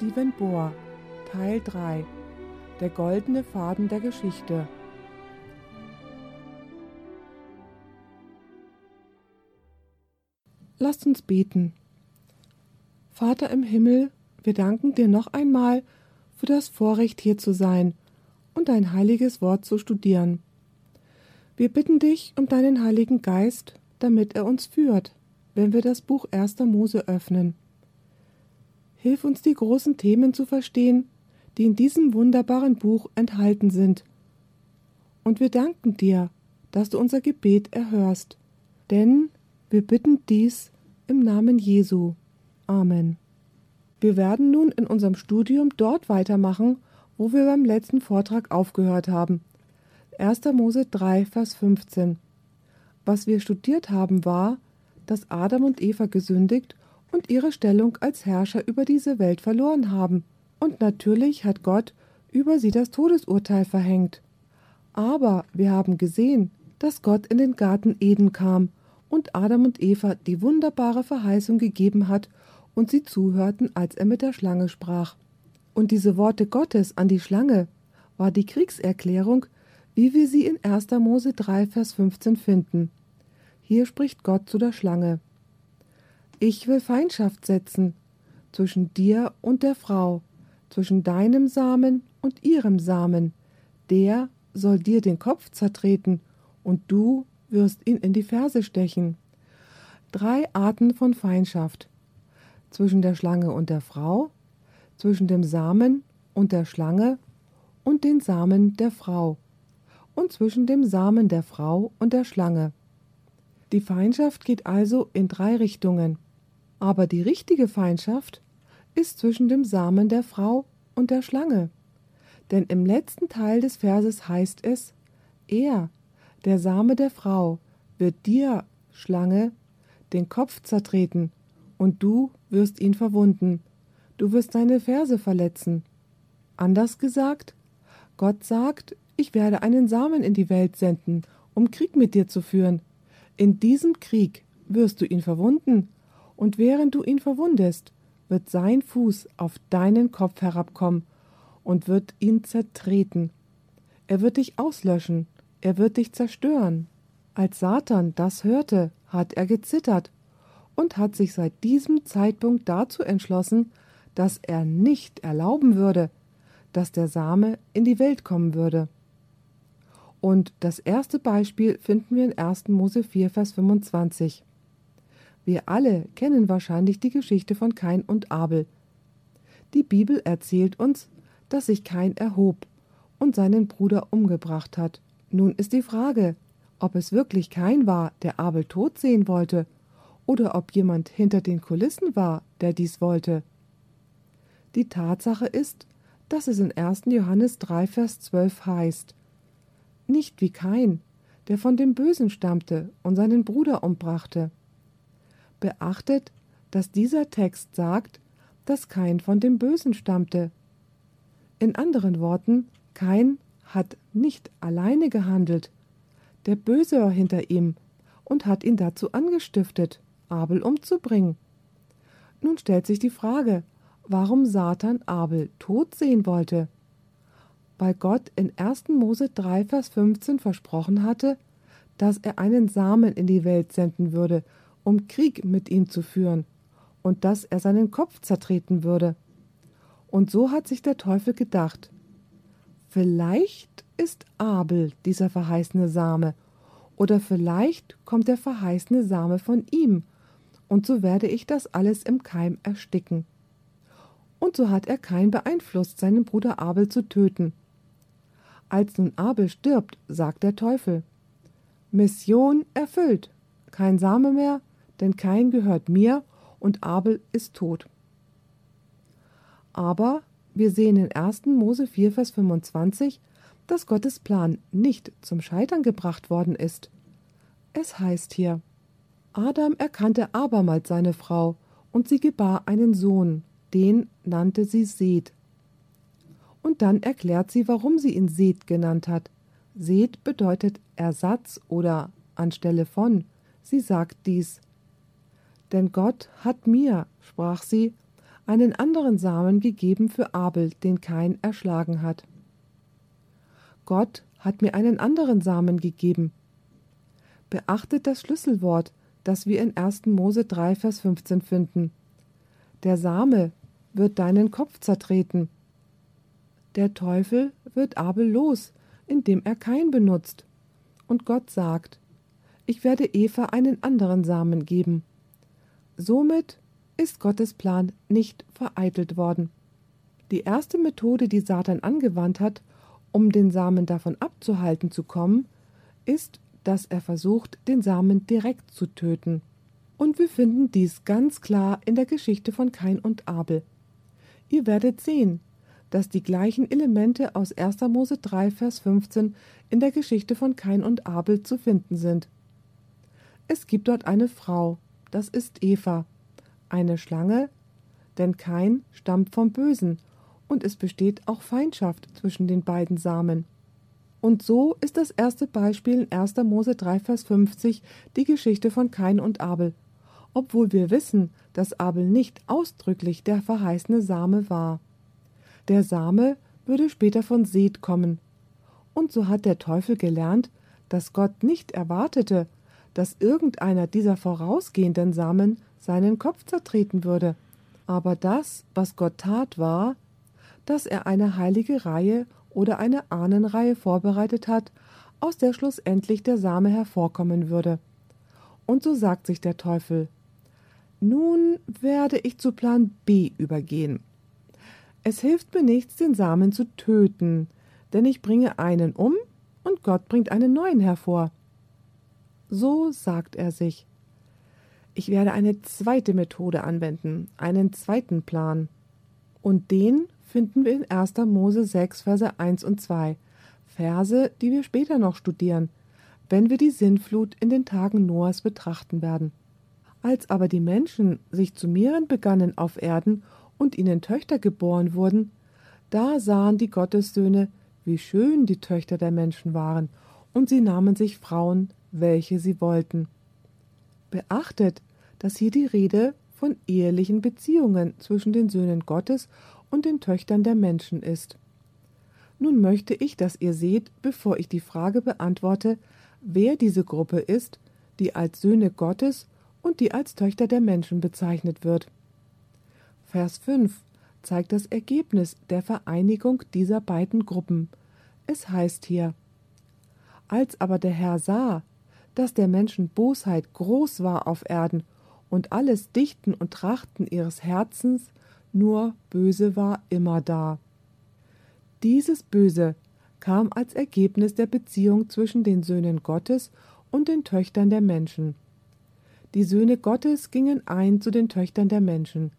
Stephen Bohr, Teil 3 Der goldene Faden der Geschichte. Lasst uns beten. Vater im Himmel, wir danken dir noch einmal für das Vorrecht hier zu sein und dein heiliges Wort zu studieren. Wir bitten dich um deinen Heiligen Geist, damit er uns führt, wenn wir das Buch 1. Mose öffnen. Hilf uns die großen Themen zu verstehen, die in diesem wunderbaren Buch enthalten sind. Und wir danken dir, dass du unser Gebet erhörst, denn wir bitten dies im Namen Jesu. Amen. Wir werden nun in unserem Studium dort weitermachen, wo wir beim letzten Vortrag aufgehört haben. 1. Mose 3, Vers 15. Was wir studiert haben, war, dass Adam und Eva gesündigt und ihre Stellung als Herrscher über diese Welt verloren haben. Und natürlich hat Gott über sie das Todesurteil verhängt. Aber wir haben gesehen, dass Gott in den Garten Eden kam und Adam und Eva die wunderbare Verheißung gegeben hat und sie zuhörten, als er mit der Schlange sprach. Und diese Worte Gottes an die Schlange war die Kriegserklärung, wie wir sie in 1. Mose 3, Vers 15 finden. Hier spricht Gott zu der Schlange. Ich will Feindschaft setzen zwischen dir und der Frau, zwischen deinem Samen und ihrem Samen. Der soll dir den Kopf zertreten, und du wirst ihn in die Ferse stechen. Drei Arten von Feindschaft zwischen der Schlange und der Frau, zwischen dem Samen und der Schlange und den Samen der Frau und zwischen dem Samen der Frau und der Schlange. Die Feindschaft geht also in drei Richtungen. Aber die richtige Feindschaft ist zwischen dem Samen der Frau und der Schlange. Denn im letzten Teil des Verses heißt es, er, der Same der Frau, wird dir, Schlange, den Kopf zertreten, und du wirst ihn verwunden, du wirst seine Verse verletzen. Anders gesagt, Gott sagt, ich werde einen Samen in die Welt senden, um Krieg mit dir zu führen. In diesem Krieg wirst du ihn verwunden und während du ihn verwundest, wird sein Fuß auf deinen Kopf herabkommen und wird ihn zertreten. Er wird dich auslöschen, er wird dich zerstören. Als Satan das hörte, hat er gezittert und hat sich seit diesem Zeitpunkt dazu entschlossen, dass er nicht erlauben würde, dass der Same in die Welt kommen würde. Und das erste Beispiel finden wir in 1. Mose 4, Vers 25. Wir alle kennen wahrscheinlich die Geschichte von Kain und Abel. Die Bibel erzählt uns, dass sich Kain erhob und seinen Bruder umgebracht hat. Nun ist die Frage, ob es wirklich Kain war, der Abel tot sehen wollte, oder ob jemand hinter den Kulissen war, der dies wollte. Die Tatsache ist, dass es in 1. Johannes 3, Vers 12 heißt: Nicht wie Kain, der von dem Bösen stammte und seinen Bruder umbrachte. Beachtet, dass dieser Text sagt, dass Kain von dem Bösen stammte. In anderen Worten, Kain hat nicht alleine gehandelt. Der Böse war hinter ihm und hat ihn dazu angestiftet, Abel umzubringen. Nun stellt sich die Frage, warum Satan Abel tot sehen wollte. Weil Gott in 1. Mose 3, Vers 15 versprochen hatte, dass er einen Samen in die Welt senden würde, um Krieg mit ihm zu führen, und dass er seinen Kopf zertreten würde. Und so hat sich der Teufel gedacht, vielleicht ist Abel dieser verheißene Same, oder vielleicht kommt der verheißene Same von ihm, und so werde ich das alles im Keim ersticken. Und so hat er kein beeinflusst, seinen Bruder Abel zu töten. Als nun Abel stirbt, sagt der Teufel Mission erfüllt, kein Same mehr, denn kein gehört mir und Abel ist tot. Aber wir sehen in 1. Mose 4, Vers 25, dass Gottes Plan nicht zum Scheitern gebracht worden ist. Es heißt hier, Adam erkannte abermals seine Frau, und sie gebar einen Sohn, den nannte sie Seth. Und dann erklärt sie, warum sie ihn Seth genannt hat. Seth bedeutet Ersatz oder anstelle von. Sie sagt dies, denn Gott hat mir, sprach sie, einen anderen Samen gegeben für Abel, den Kain erschlagen hat. Gott hat mir einen anderen Samen gegeben. Beachtet das Schlüsselwort, das wir in 1. Mose 3, Vers 15 finden. Der Same wird deinen Kopf zertreten. Der Teufel wird Abel los, indem er Kain benutzt. Und Gott sagt, ich werde Eva einen anderen Samen geben. Somit ist Gottes Plan nicht vereitelt worden. Die erste Methode, die Satan angewandt hat, um den Samen davon abzuhalten zu kommen, ist, dass er versucht, den Samen direkt zu töten. Und wir finden dies ganz klar in der Geschichte von Kain und Abel. Ihr werdet sehen, dass die gleichen Elemente aus 1. Mose 3, Vers 15 in der Geschichte von Kain und Abel zu finden sind. Es gibt dort eine Frau, das ist Eva, eine Schlange, denn Kain stammt vom Bösen und es besteht auch Feindschaft zwischen den beiden Samen. Und so ist das erste Beispiel in 1. Mose 3, Vers 50 die Geschichte von Kain und Abel, obwohl wir wissen, dass Abel nicht ausdrücklich der verheißene Same war. Der Same würde später von Seth kommen. Und so hat der Teufel gelernt, dass Gott nicht erwartete, dass irgendeiner dieser vorausgehenden Samen seinen Kopf zertreten würde. Aber das, was Gott tat, war, dass er eine heilige Reihe oder eine Ahnenreihe vorbereitet hat, aus der schlussendlich der Same hervorkommen würde. Und so sagt sich der Teufel Nun werde ich zu Plan B übergehen. Es hilft mir nichts, den Samen zu töten, denn ich bringe einen um und Gott bringt einen neuen hervor. So sagt er sich. Ich werde eine zweite Methode anwenden, einen zweiten Plan. Und den finden wir in 1. Mose 6, Verse 1 und 2, Verse, die wir später noch studieren, wenn wir die Sintflut in den Tagen Noahs betrachten werden. Als aber die Menschen sich zu mehren begannen auf Erden und ihnen Töchter geboren wurden, da sahen die Gottessöhne, wie schön die Töchter der Menschen waren, und sie nahmen sich Frauen, welche sie wollten. Beachtet, dass hier die Rede von ehelichen Beziehungen zwischen den Söhnen Gottes und den Töchtern der Menschen ist. Nun möchte ich, dass ihr seht, bevor ich die Frage beantworte, wer diese Gruppe ist, die als Söhne Gottes und die als Töchter der Menschen bezeichnet wird. Vers 5 zeigt das Ergebnis der Vereinigung dieser beiden Gruppen. Es heißt hier Als aber der Herr sah, dass der Menschen Bosheit groß war auf Erden und alles Dichten und Trachten ihres Herzens nur Böse war immer da. Dieses Böse kam als Ergebnis der Beziehung zwischen den Söhnen Gottes und den Töchtern der Menschen. Die Söhne Gottes gingen ein zu den Töchtern der Menschen,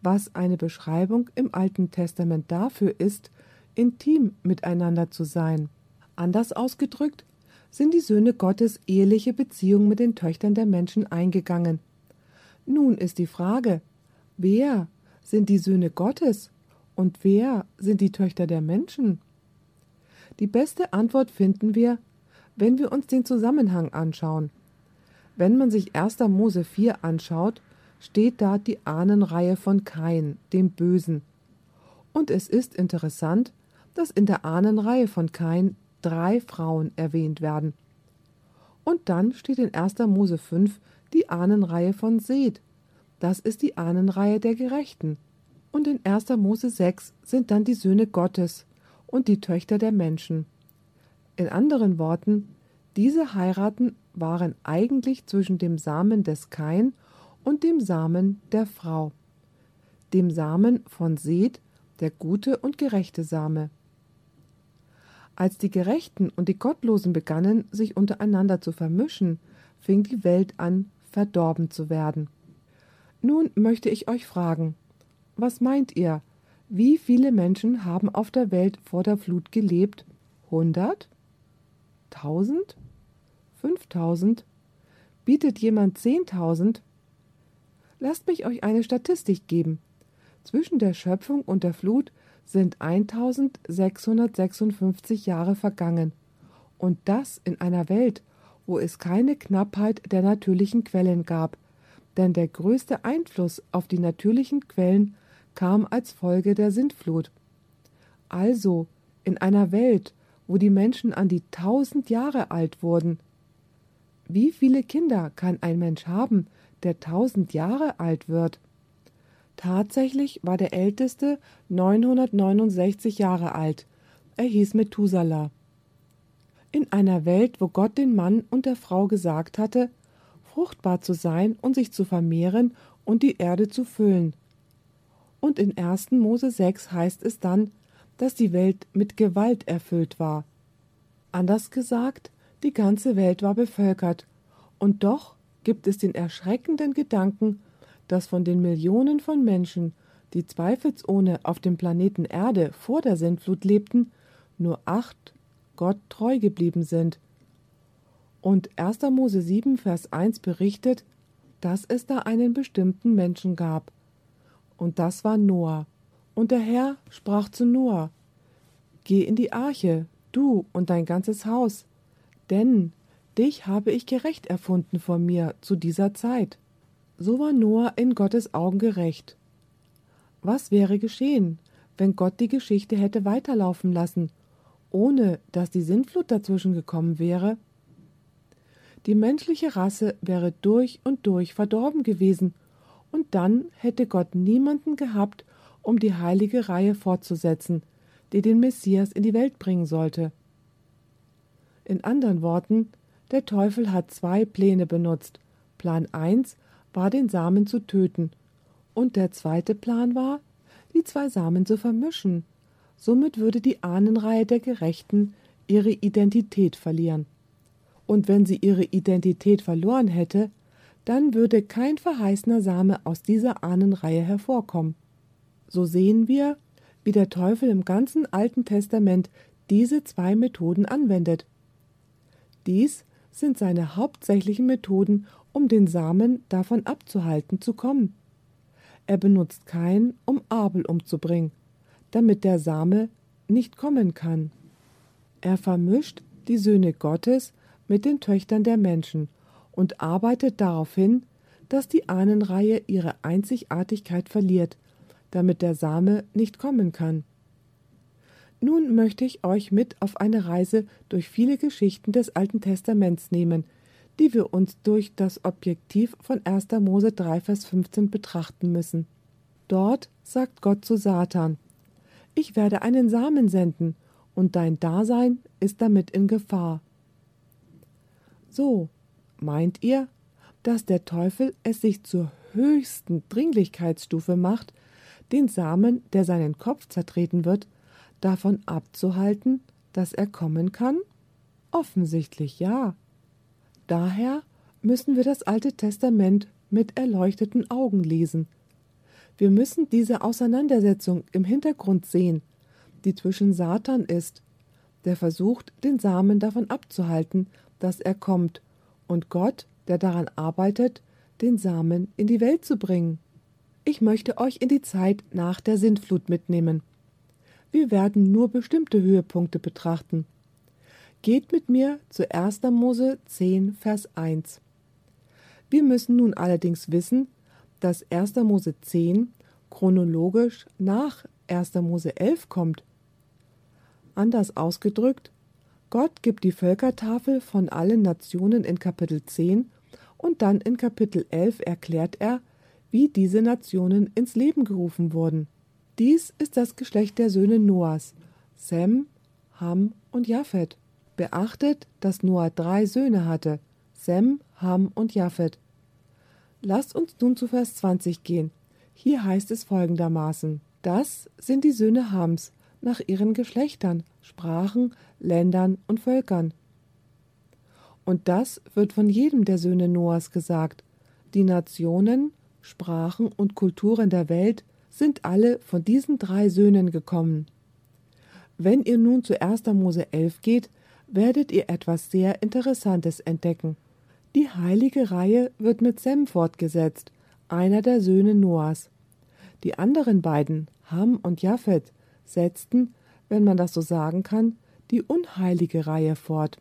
was eine Beschreibung im Alten Testament dafür ist, intim miteinander zu sein. Anders ausgedrückt sind die Söhne Gottes eheliche Beziehungen mit den Töchtern der Menschen eingegangen. Nun ist die Frage, wer sind die Söhne Gottes und wer sind die Töchter der Menschen? Die beste Antwort finden wir, wenn wir uns den Zusammenhang anschauen. Wenn man sich 1. Mose 4 anschaut, steht da die Ahnenreihe von Kain, dem Bösen. Und es ist interessant, dass in der Ahnenreihe von Kain drei Frauen erwähnt werden. Und dann steht in 1. Mose 5 die Ahnenreihe von Seth, das ist die Ahnenreihe der Gerechten. Und in 1. Mose 6 sind dann die Söhne Gottes und die Töchter der Menschen. In anderen Worten, diese Heiraten waren eigentlich zwischen dem Samen des Kain und dem Samen der Frau, dem Samen von Seth, der gute und gerechte Same. Als die Gerechten und die Gottlosen begannen, sich untereinander zu vermischen, fing die Welt an, verdorben zu werden. Nun möchte ich euch fragen, was meint ihr? Wie viele Menschen haben auf der Welt vor der Flut gelebt? Hundert? Tausend? Fünftausend? Bietet jemand zehntausend? Lasst mich euch eine Statistik geben. Zwischen der Schöpfung und der Flut sind 1656 Jahre vergangen. Und das in einer Welt, wo es keine Knappheit der natürlichen Quellen gab, denn der größte Einfluss auf die natürlichen Quellen kam als Folge der Sintflut. Also in einer Welt, wo die Menschen an die tausend Jahre alt wurden. Wie viele Kinder kann ein Mensch haben, der tausend Jahre alt wird? Tatsächlich war der älteste 969 Jahre alt. Er hieß Methuselah. In einer Welt, wo Gott den Mann und der Frau gesagt hatte, fruchtbar zu sein und sich zu vermehren und die Erde zu füllen. Und in 1. Mose 6 heißt es dann, dass die Welt mit Gewalt erfüllt war. Anders gesagt, die ganze Welt war bevölkert, und doch gibt es den erschreckenden Gedanken, dass von den Millionen von Menschen, die zweifelsohne auf dem Planeten Erde vor der Sintflut lebten, nur acht Gott treu geblieben sind. Und 1. Mose 7, Vers 1 berichtet, dass es da einen bestimmten Menschen gab. Und das war Noah. Und der Herr sprach zu Noah, Geh in die Arche, du und dein ganzes Haus, denn dich habe ich gerecht erfunden vor mir zu dieser Zeit. So war Noah in Gottes Augen gerecht. Was wäre geschehen, wenn Gott die Geschichte hätte weiterlaufen lassen, ohne dass die Sintflut dazwischen gekommen wäre? Die menschliche Rasse wäre durch und durch verdorben gewesen, und dann hätte Gott niemanden gehabt, um die heilige Reihe fortzusetzen, die den Messias in die Welt bringen sollte. In anderen Worten, der Teufel hat zwei Pläne benutzt. Plan 1 war, den Samen zu töten, und der zweite Plan war, die zwei Samen zu vermischen. Somit würde die Ahnenreihe der Gerechten ihre Identität verlieren. Und wenn sie ihre Identität verloren hätte, dann würde kein verheißener Same aus dieser Ahnenreihe hervorkommen. So sehen wir, wie der Teufel im ganzen Alten Testament diese zwei Methoden anwendet. Dies sind seine hauptsächlichen Methoden, um den Samen davon abzuhalten zu kommen. Er benutzt Kain, um Abel umzubringen, damit der Same nicht kommen kann. Er vermischt die Söhne Gottes mit den Töchtern der Menschen und arbeitet darauf hin, dass die Ahnenreihe ihre Einzigartigkeit verliert, damit der Same nicht kommen kann. Nun möchte ich euch mit auf eine Reise durch viele Geschichten des Alten Testaments nehmen, die wir uns durch das Objektiv von 1. Mose 3, Vers 15 betrachten müssen. Dort sagt Gott zu Satan: Ich werde einen Samen senden, und dein Dasein ist damit in Gefahr. So, meint ihr, dass der Teufel es sich zur höchsten Dringlichkeitsstufe macht, den Samen, der seinen Kopf zertreten wird, davon abzuhalten, dass er kommen kann? Offensichtlich ja. Daher müssen wir das Alte Testament mit erleuchteten Augen lesen. Wir müssen diese Auseinandersetzung im Hintergrund sehen, die zwischen Satan ist, der versucht, den Samen davon abzuhalten, dass er kommt, und Gott, der daran arbeitet, den Samen in die Welt zu bringen. Ich möchte euch in die Zeit nach der Sintflut mitnehmen. Wir werden nur bestimmte Höhepunkte betrachten. Geht mit mir zu 1. Mose 10, Vers 1. Wir müssen nun allerdings wissen, dass 1. Mose 10 chronologisch nach 1. Mose 11 kommt. Anders ausgedrückt, Gott gibt die Völkertafel von allen Nationen in Kapitel 10 und dann in Kapitel 11 erklärt er, wie diese Nationen ins Leben gerufen wurden. Dies ist das Geschlecht der Söhne Noahs, Sem, Ham und Japhet. Beachtet, dass Noah drei Söhne hatte, Sem, Ham und Japhet. Lasst uns nun zu Vers 20 gehen. Hier heißt es folgendermaßen: Das sind die Söhne Hams nach ihren Geschlechtern, Sprachen, Ländern und Völkern. Und das wird von jedem der Söhne Noahs gesagt. Die Nationen, Sprachen und Kulturen der Welt sind alle von diesen drei Söhnen gekommen. Wenn ihr nun zu 1. Mose 11 geht, werdet ihr etwas sehr Interessantes entdecken. Die heilige Reihe wird mit Sem fortgesetzt, einer der Söhne Noahs. Die anderen beiden, Ham und Japhet, setzten, wenn man das so sagen kann, die unheilige Reihe fort.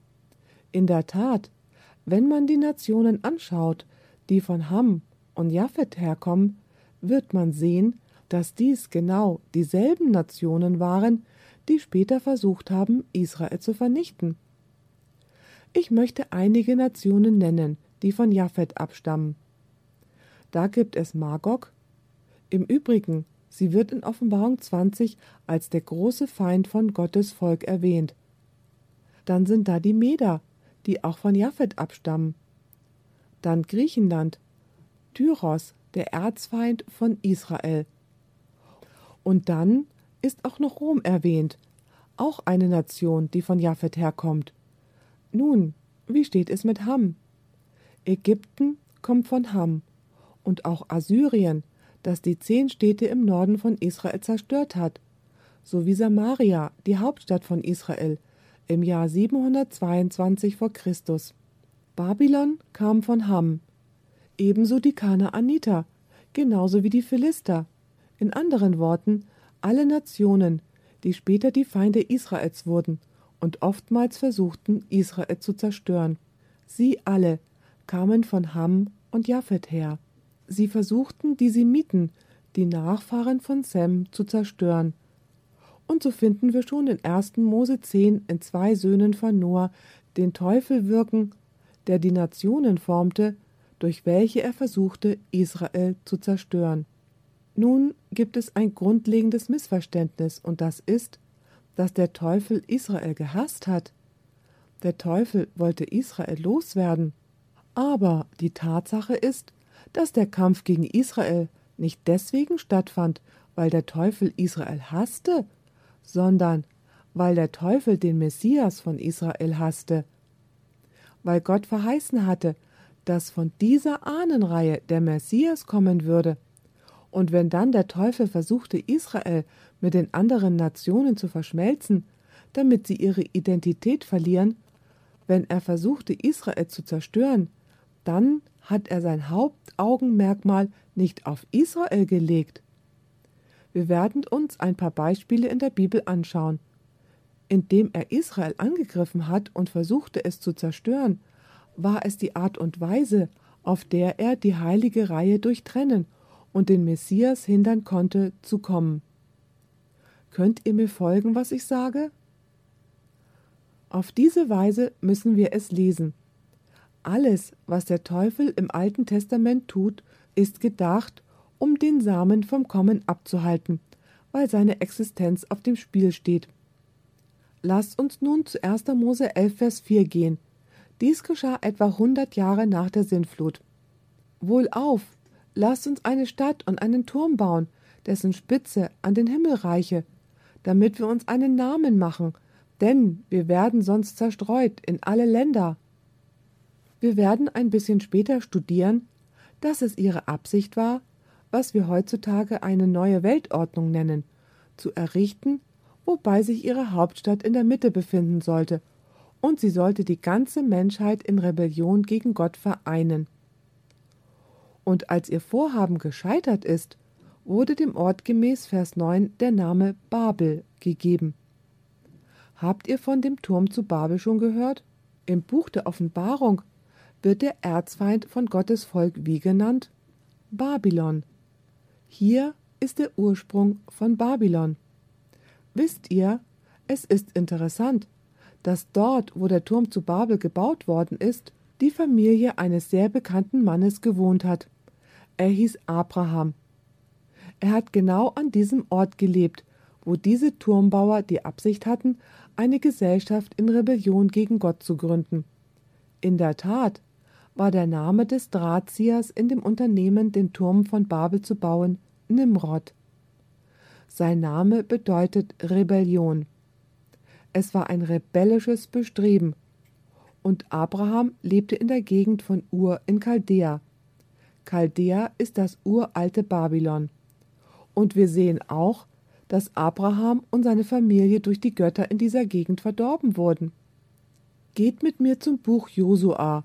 In der Tat, wenn man die Nationen anschaut, die von Ham und Japhet herkommen, wird man sehen, dass dies genau dieselben Nationen waren, die später versucht haben, Israel zu vernichten. Ich möchte einige Nationen nennen, die von Japhet abstammen. Da gibt es Magog. Im Übrigen, sie wird in Offenbarung 20 als der große Feind von Gottes Volk erwähnt. Dann sind da die Meder, die auch von Japhet abstammen. Dann Griechenland, Tyros, der Erzfeind von Israel. Und dann ist auch noch Rom erwähnt, auch eine Nation, die von Japhet herkommt. Nun, wie steht es mit Ham? Ägypten kommt von Ham und auch Assyrien, das die zehn Städte im Norden von Israel zerstört hat, sowie Samaria, die Hauptstadt von Israel, im Jahr 722 vor Christus. Babylon kam von Ham, ebenso die Kanaaniter, genauso wie die Philister. In anderen Worten, alle Nationen, die später die Feinde Israels wurden und oftmals versuchten, Israel zu zerstören. Sie alle kamen von Ham und Japhet her. Sie versuchten, die Semiten, die Nachfahren von Sem, zu zerstören. Und so finden wir schon in 1. Mose 10 in zwei Söhnen von Noah den Teufel wirken, der die Nationen formte, durch welche er versuchte, Israel zu zerstören. Nun gibt es ein grundlegendes Missverständnis, und das ist, dass der Teufel Israel gehasst hat. Der Teufel wollte Israel loswerden. Aber die Tatsache ist, dass der Kampf gegen Israel nicht deswegen stattfand, weil der Teufel Israel hasste, sondern weil der Teufel den Messias von Israel hasste. Weil Gott verheißen hatte, dass von dieser Ahnenreihe der Messias kommen würde. Und wenn dann der Teufel versuchte, Israel mit den anderen Nationen zu verschmelzen, damit sie ihre Identität verlieren, wenn er versuchte, Israel zu zerstören, dann hat er sein Hauptaugenmerkmal nicht auf Israel gelegt. Wir werden uns ein paar Beispiele in der Bibel anschauen. Indem er Israel angegriffen hat und versuchte es zu zerstören, war es die Art und Weise, auf der er die heilige Reihe durchtrennen und den Messias hindern konnte, zu kommen. Könnt ihr mir folgen, was ich sage? Auf diese Weise müssen wir es lesen. Alles, was der Teufel im Alten Testament tut, ist gedacht, um den Samen vom Kommen abzuhalten, weil seine Existenz auf dem Spiel steht. Lasst uns nun zu 1. Mose 11, Vers 4 gehen. Dies geschah etwa hundert Jahre nach der Sintflut. Wohlauf, lasst uns eine Stadt und einen Turm bauen, dessen Spitze an den Himmel reiche, damit wir uns einen Namen machen, denn wir werden sonst zerstreut in alle Länder. Wir werden ein bisschen später studieren, dass es ihre Absicht war, was wir heutzutage eine neue Weltordnung nennen, zu errichten, wobei sich ihre Hauptstadt in der Mitte befinden sollte, und sie sollte die ganze Menschheit in Rebellion gegen Gott vereinen. Und als ihr Vorhaben gescheitert ist, wurde dem Ort gemäß Vers 9 der Name Babel gegeben. Habt ihr von dem Turm zu Babel schon gehört? Im Buch der Offenbarung wird der Erzfeind von Gottes Volk wie genannt? Babylon. Hier ist der Ursprung von Babylon. Wisst ihr, es ist interessant, dass dort, wo der Turm zu Babel gebaut worden ist, die Familie eines sehr bekannten Mannes gewohnt hat. Er hieß Abraham. Er hat genau an diesem Ort gelebt, wo diese Turmbauer die Absicht hatten, eine Gesellschaft in Rebellion gegen Gott zu gründen. In der Tat war der Name des Drahtziehers in dem Unternehmen, den Turm von Babel zu bauen, Nimrod. Sein Name bedeutet Rebellion. Es war ein rebellisches Bestreben. Und Abraham lebte in der Gegend von Ur in Chaldea. Chaldea ist das uralte Babylon. Und wir sehen auch, dass Abraham und seine Familie durch die Götter in dieser Gegend verdorben wurden. Geht mit mir zum Buch Josua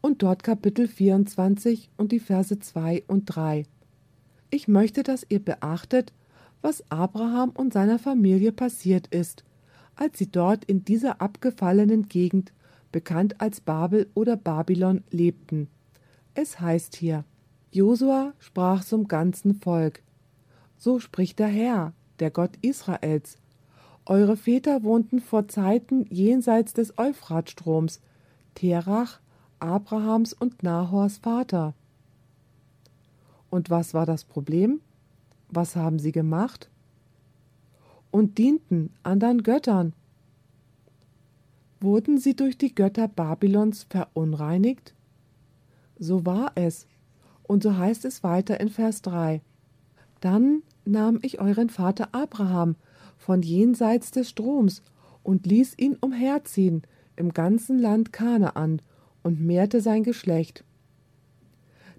und dort Kapitel 24 und die Verse 2 und 3. Ich möchte, dass ihr beachtet, was Abraham und seiner Familie passiert ist, als sie dort in dieser abgefallenen Gegend, bekannt als Babel oder Babylon, lebten. Es heißt hier, Josua sprach zum ganzen Volk, So spricht der Herr, der Gott Israels. Eure Väter wohnten vor Zeiten jenseits des Euphratstroms, Terach, Abrahams und Nahors Vater. Und was war das Problem? Was haben sie gemacht? Und dienten anderen Göttern. Wurden sie durch die Götter Babylons verunreinigt? So war es. Und so heißt es weiter in Vers 3. Dann nahm ich euren Vater Abraham von jenseits des Stroms und ließ ihn umherziehen im ganzen Land Kanaan und mehrte sein Geschlecht.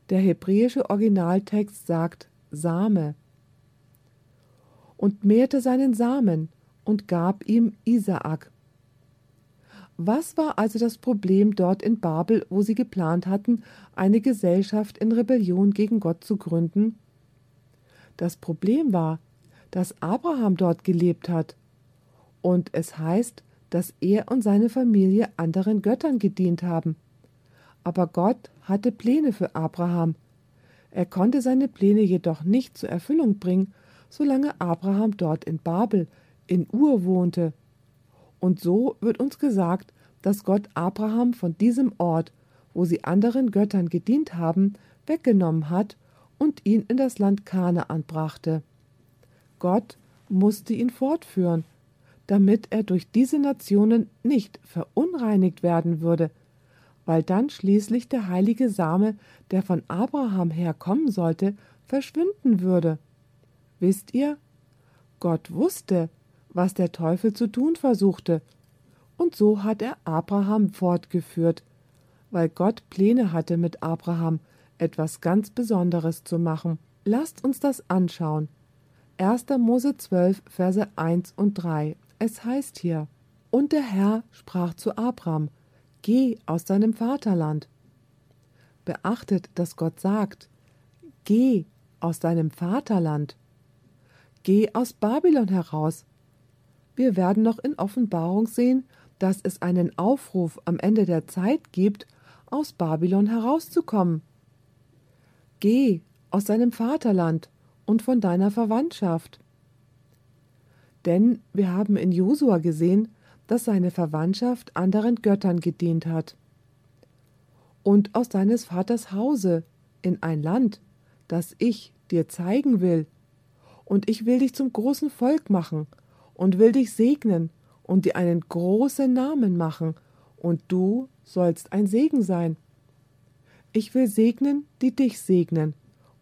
Der hebräische Originaltext sagt Same und mehrte seinen Samen und gab ihm Isaak. Was war also das Problem dort in Babel, wo sie geplant hatten, eine Gesellschaft in Rebellion gegen Gott zu gründen? Das Problem war, dass Abraham dort gelebt hat. Und es heißt, dass er und seine Familie anderen Göttern gedient haben. Aber Gott hatte Pläne für Abraham. Er konnte seine Pläne jedoch nicht zur Erfüllung bringen, solange Abraham dort in Babel, in Ur wohnte. Und so wird uns gesagt, dass Gott Abraham von diesem Ort, wo sie anderen Göttern gedient haben, weggenommen hat und ihn in das Land Kanaan brachte. Gott musste ihn fortführen, damit er durch diese Nationen nicht verunreinigt werden würde, weil dann schließlich der heilige Same, der von Abraham herkommen sollte, verschwinden würde. Wisst ihr? Gott wusste, was der Teufel zu tun versuchte, und so hat er Abraham fortgeführt, weil Gott Pläne hatte mit Abraham, etwas ganz Besonderes zu machen. Lasst uns das anschauen. 1. Mose 12, Verse 1 und 3. Es heißt hier: Und der Herr sprach zu Abraham: Geh aus deinem Vaterland. Beachtet, dass Gott sagt, Geh aus deinem Vaterland. Geh aus Babylon heraus. Wir werden noch in Offenbarung sehen, dass es einen Aufruf am Ende der Zeit gibt, aus Babylon herauszukommen. Geh aus deinem Vaterland und von deiner Verwandtschaft. Denn wir haben in Josua gesehen, dass seine Verwandtschaft anderen Göttern gedient hat. Und aus deines Vaters Hause in ein Land, das ich dir zeigen will. Und ich will dich zum großen Volk machen und will dich segnen und dir einen großen Namen machen, und du sollst ein Segen sein. Ich will segnen, die dich segnen,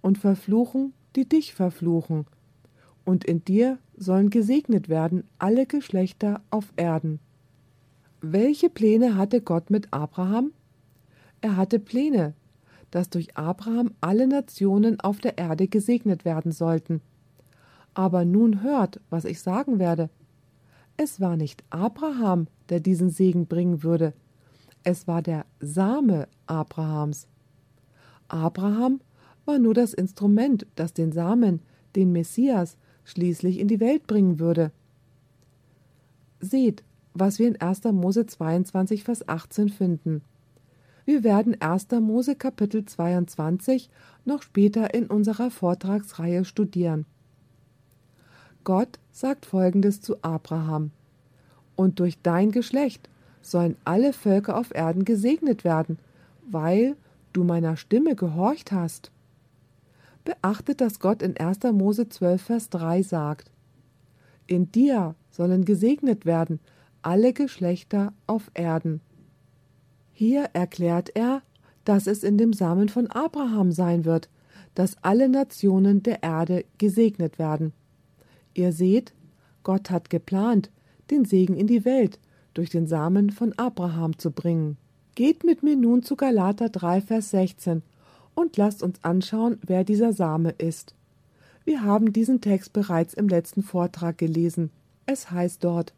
und verfluchen, die dich verfluchen. Und in dir sollen gesegnet werden alle Geschlechter auf Erden. Welche Pläne hatte Gott mit Abraham? Er hatte Pläne, dass durch Abraham alle Nationen auf der Erde gesegnet werden sollten. Aber nun hört, was ich sagen werde. Es war nicht Abraham, der diesen Segen bringen würde, es war der Same Abrahams. Abraham war nur das Instrument, das den Samen, den Messias, schließlich in die Welt bringen würde. Seht, was wir in 1. Mose 22, Vers 18 finden. Wir werden 1. Mose Kapitel 22 noch später in unserer Vortragsreihe studieren. Gott sagt folgendes zu Abraham: Und durch dein Geschlecht sollen alle Völker auf Erden gesegnet werden, weil du meiner Stimme gehorcht hast. Beachtet, dass Gott in 1. Mose 12, Vers 3 sagt: In dir sollen gesegnet werden alle Geschlechter auf Erden. Hier erklärt er, dass es in dem Samen von Abraham sein wird, dass alle Nationen der Erde gesegnet werden. Ihr seht, Gott hat geplant, den Segen in die Welt durch den Samen von Abraham zu bringen. Geht mit mir nun zu Galater 3, Vers 16 und lasst uns anschauen, wer dieser Same ist. Wir haben diesen Text bereits im letzten Vortrag gelesen. Es heißt dort,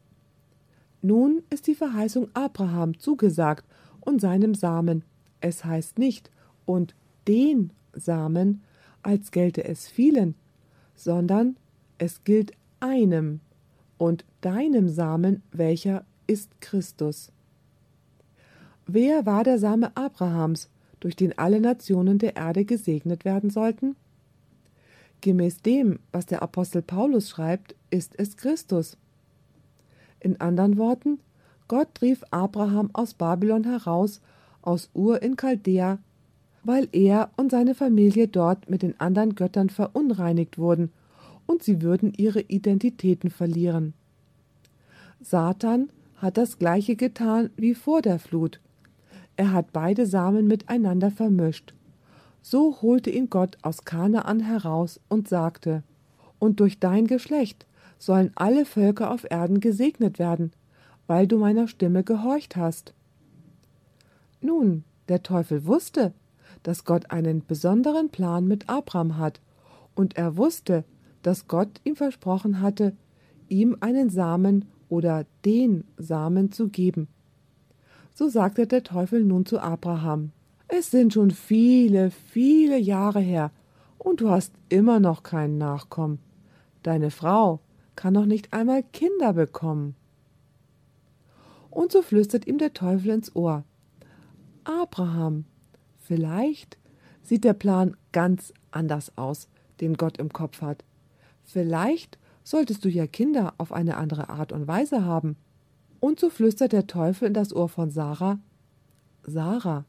nun ist die Verheißung Abraham zugesagt und seinem Samen. Es heißt nicht und den Samen, als gelte es vielen, sondern es gilt einem und deinem Samen, welcher ist Christus. Wer war der Same Abrahams, durch den alle Nationen der Erde gesegnet werden sollten? Gemäß dem, was der Apostel Paulus schreibt, ist es Christus. In anderen Worten, Gott rief Abraham aus Babylon heraus, aus Ur in Chaldea, weil er und seine Familie dort mit den anderen Göttern verunreinigt wurden und sie würden ihre Identitäten verlieren. Satan hat das gleiche getan wie vor der Flut. Er hat beide Samen miteinander vermischt. So holte ihn Gott aus Kanaan heraus und sagte: Und durch dein Geschlecht sollen alle Völker auf Erden gesegnet werden, weil du meiner Stimme gehorcht hast. Nun, der Teufel wusste, dass Gott einen besonderen Plan mit Abraham hat, und er wusste, dass Gott ihm versprochen hatte, ihm einen Samen oder den Samen zu geben. So sagte der Teufel nun zu Abraham Es sind schon viele, viele Jahre her, und du hast immer noch keinen Nachkommen. Deine Frau kann noch nicht einmal Kinder bekommen. Und so flüstert ihm der Teufel ins Ohr Abraham, vielleicht sieht der Plan ganz anders aus, den Gott im Kopf hat. Vielleicht solltest du ja Kinder auf eine andere Art und Weise haben. Und so flüstert der Teufel in das Ohr von Sarah Sarah,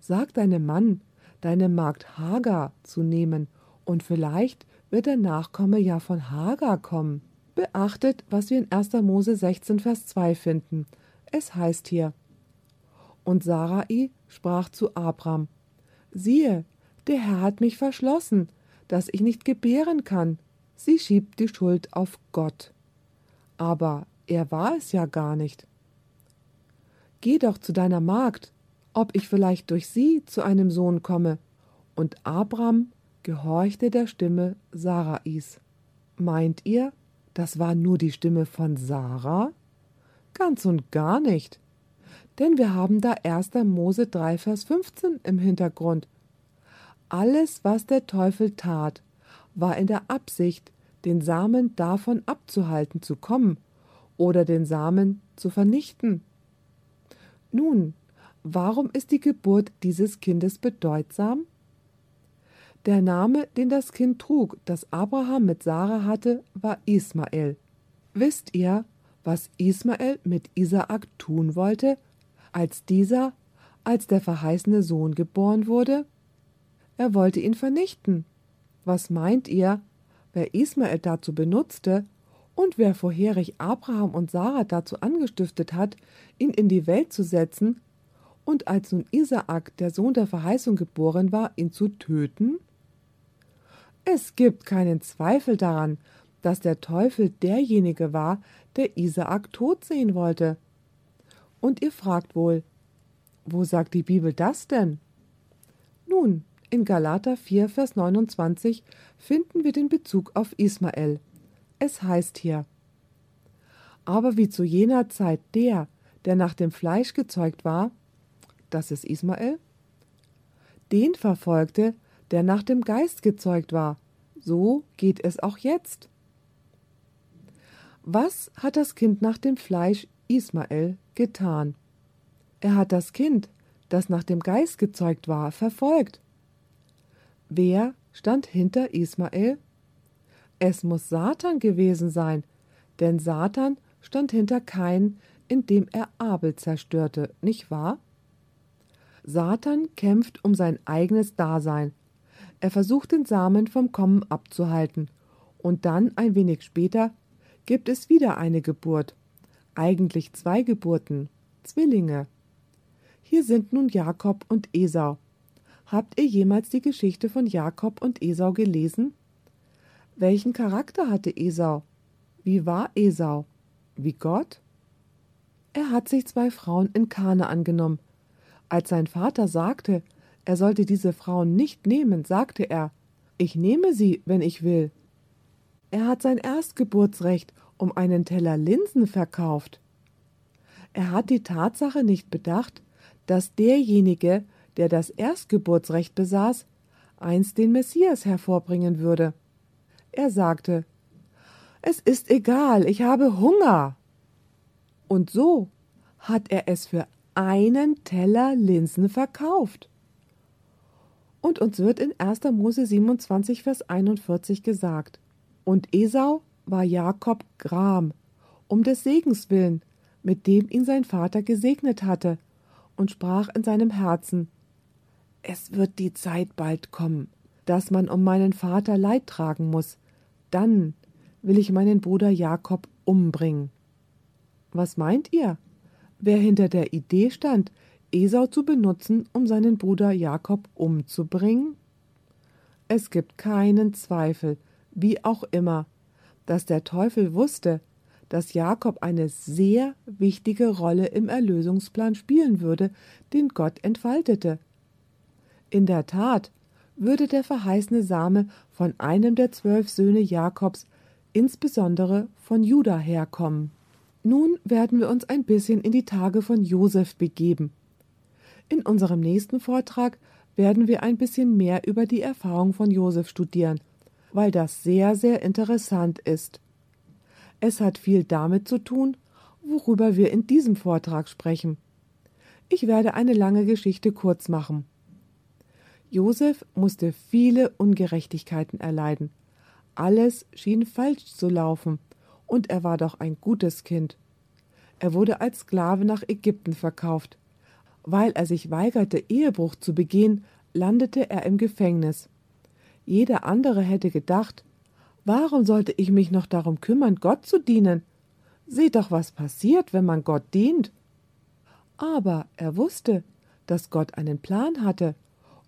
sag deinem Mann, deine Magd Hagar zu nehmen, und vielleicht wird der Nachkomme ja von Hagar kommen. Beachtet, was wir in 1. Mose 16, Vers 2 finden. Es heißt hier: Und Sarai sprach zu Abram: Siehe, der Herr hat mich verschlossen, dass ich nicht gebären kann. Sie schiebt die Schuld auf Gott. Aber er war es ja gar nicht. Geh doch zu deiner Magd, ob ich vielleicht durch sie zu einem Sohn komme. Und Abram gehorchte der Stimme Sarais. Meint ihr, das war nur die Stimme von Sarah? Ganz und gar nicht. Denn wir haben da 1. Mose 3, Vers 15 im Hintergrund. Alles, was der Teufel tat, war in der Absicht, den Samen davon abzuhalten zu kommen oder den Samen zu vernichten. Nun, warum ist die Geburt dieses Kindes bedeutsam? Der Name, den das Kind trug, das Abraham mit Sarah hatte, war Ismael. Wisst ihr, was Ismael mit Isaak tun wollte, als dieser, als der verheißene Sohn geboren wurde? Er wollte ihn vernichten. Was meint ihr, wer Ismael dazu benutzte und wer vorherig Abraham und Sarah dazu angestiftet hat, ihn in die Welt zu setzen und als nun Isaak, der Sohn der Verheißung, geboren war, ihn zu töten? Es gibt keinen Zweifel daran, dass der Teufel derjenige war, der Isaak tot sehen wollte. Und ihr fragt wohl, wo sagt die Bibel das denn? Nun, in Galater 4, Vers 29 finden wir den Bezug auf Ismael. Es heißt hier: Aber wie zu jener Zeit der, der nach dem Fleisch gezeugt war, das ist Ismael, den verfolgte, der nach dem Geist gezeugt war, so geht es auch jetzt. Was hat das Kind nach dem Fleisch Ismael getan? Er hat das Kind, das nach dem Geist gezeugt war, verfolgt. Wer stand hinter Ismael? Es muss Satan gewesen sein, denn Satan stand hinter Kain, indem er Abel zerstörte, nicht wahr? Satan kämpft um sein eigenes Dasein. Er versucht den Samen vom Kommen abzuhalten, und dann ein wenig später gibt es wieder eine Geburt, eigentlich zwei Geburten, Zwillinge. Hier sind nun Jakob und Esau. Habt ihr jemals die Geschichte von Jakob und Esau gelesen? Welchen Charakter hatte Esau? Wie war Esau? Wie Gott? Er hat sich zwei Frauen in Kana angenommen. Als sein Vater sagte, er sollte diese Frauen nicht nehmen, sagte er, ich nehme sie, wenn ich will. Er hat sein Erstgeburtsrecht um einen Teller Linsen verkauft. Er hat die Tatsache nicht bedacht, dass derjenige, der das Erstgeburtsrecht besaß, einst den Messias hervorbringen würde. Er sagte Es ist egal, ich habe Hunger. Und so hat er es für einen Teller Linsen verkauft. Und uns wird in 1. Mose 27, Vers 41 gesagt: Und Esau war Jakob Gram, um des Segens willen, mit dem ihn sein Vater gesegnet hatte, und sprach in seinem Herzen: Es wird die Zeit bald kommen, dass man um meinen Vater Leid tragen muss. Dann will ich meinen Bruder Jakob umbringen. Was meint ihr? Wer hinter der Idee stand, Esau zu benutzen, um seinen Bruder Jakob umzubringen? Es gibt keinen Zweifel, wie auch immer, dass der Teufel wusste, dass Jakob eine sehr wichtige Rolle im Erlösungsplan spielen würde, den Gott entfaltete. In der Tat würde der verheißene Same von einem der zwölf Söhne Jakobs, insbesondere von Juda, herkommen. Nun werden wir uns ein bisschen in die Tage von Josef begeben. In unserem nächsten Vortrag werden wir ein bisschen mehr über die Erfahrung von Josef studieren, weil das sehr, sehr interessant ist. Es hat viel damit zu tun, worüber wir in diesem Vortrag sprechen. Ich werde eine lange Geschichte kurz machen. Josef musste viele Ungerechtigkeiten erleiden. Alles schien falsch zu laufen, und er war doch ein gutes Kind. Er wurde als Sklave nach Ägypten verkauft. Weil er sich weigerte, Ehebruch zu begehen, landete er im Gefängnis. Jeder andere hätte gedacht, warum sollte ich mich noch darum kümmern, Gott zu dienen? Seht doch, was passiert, wenn man Gott dient. Aber er wusste, dass Gott einen Plan hatte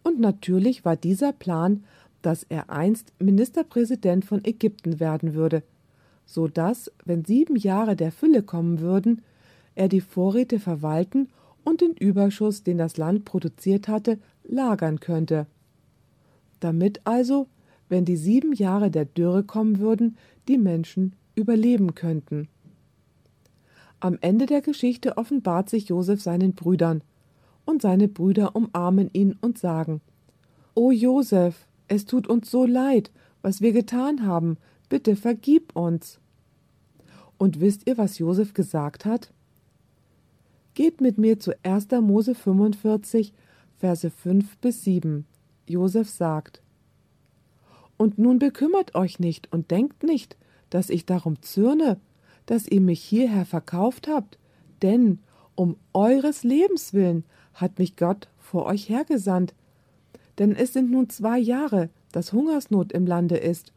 und natürlich war dieser Plan, dass er einst Ministerpräsident von Ägypten werden würde, so dass, wenn sieben Jahre der Fülle kommen würden, er die Vorräte verwalten und den Überschuss, den das Land produziert hatte, lagern könnte. Damit also, wenn die sieben Jahre der Dürre kommen würden, die Menschen überleben könnten. Am Ende der Geschichte offenbart sich Josef seinen Brüdern, und seine Brüder umarmen ihn und sagen O Josef, es tut uns so leid, was wir getan haben, bitte vergib uns. Und wisst ihr, was Josef gesagt hat? Geht mit mir zu 1. Mose 45, Verse 5 bis 7. Josef sagt: Und nun bekümmert euch nicht und denkt nicht, dass ich darum zürne, dass ihr mich hierher verkauft habt, denn um eures Lebens willen hat mich Gott vor euch hergesandt. Denn es sind nun zwei Jahre, dass Hungersnot im Lande ist,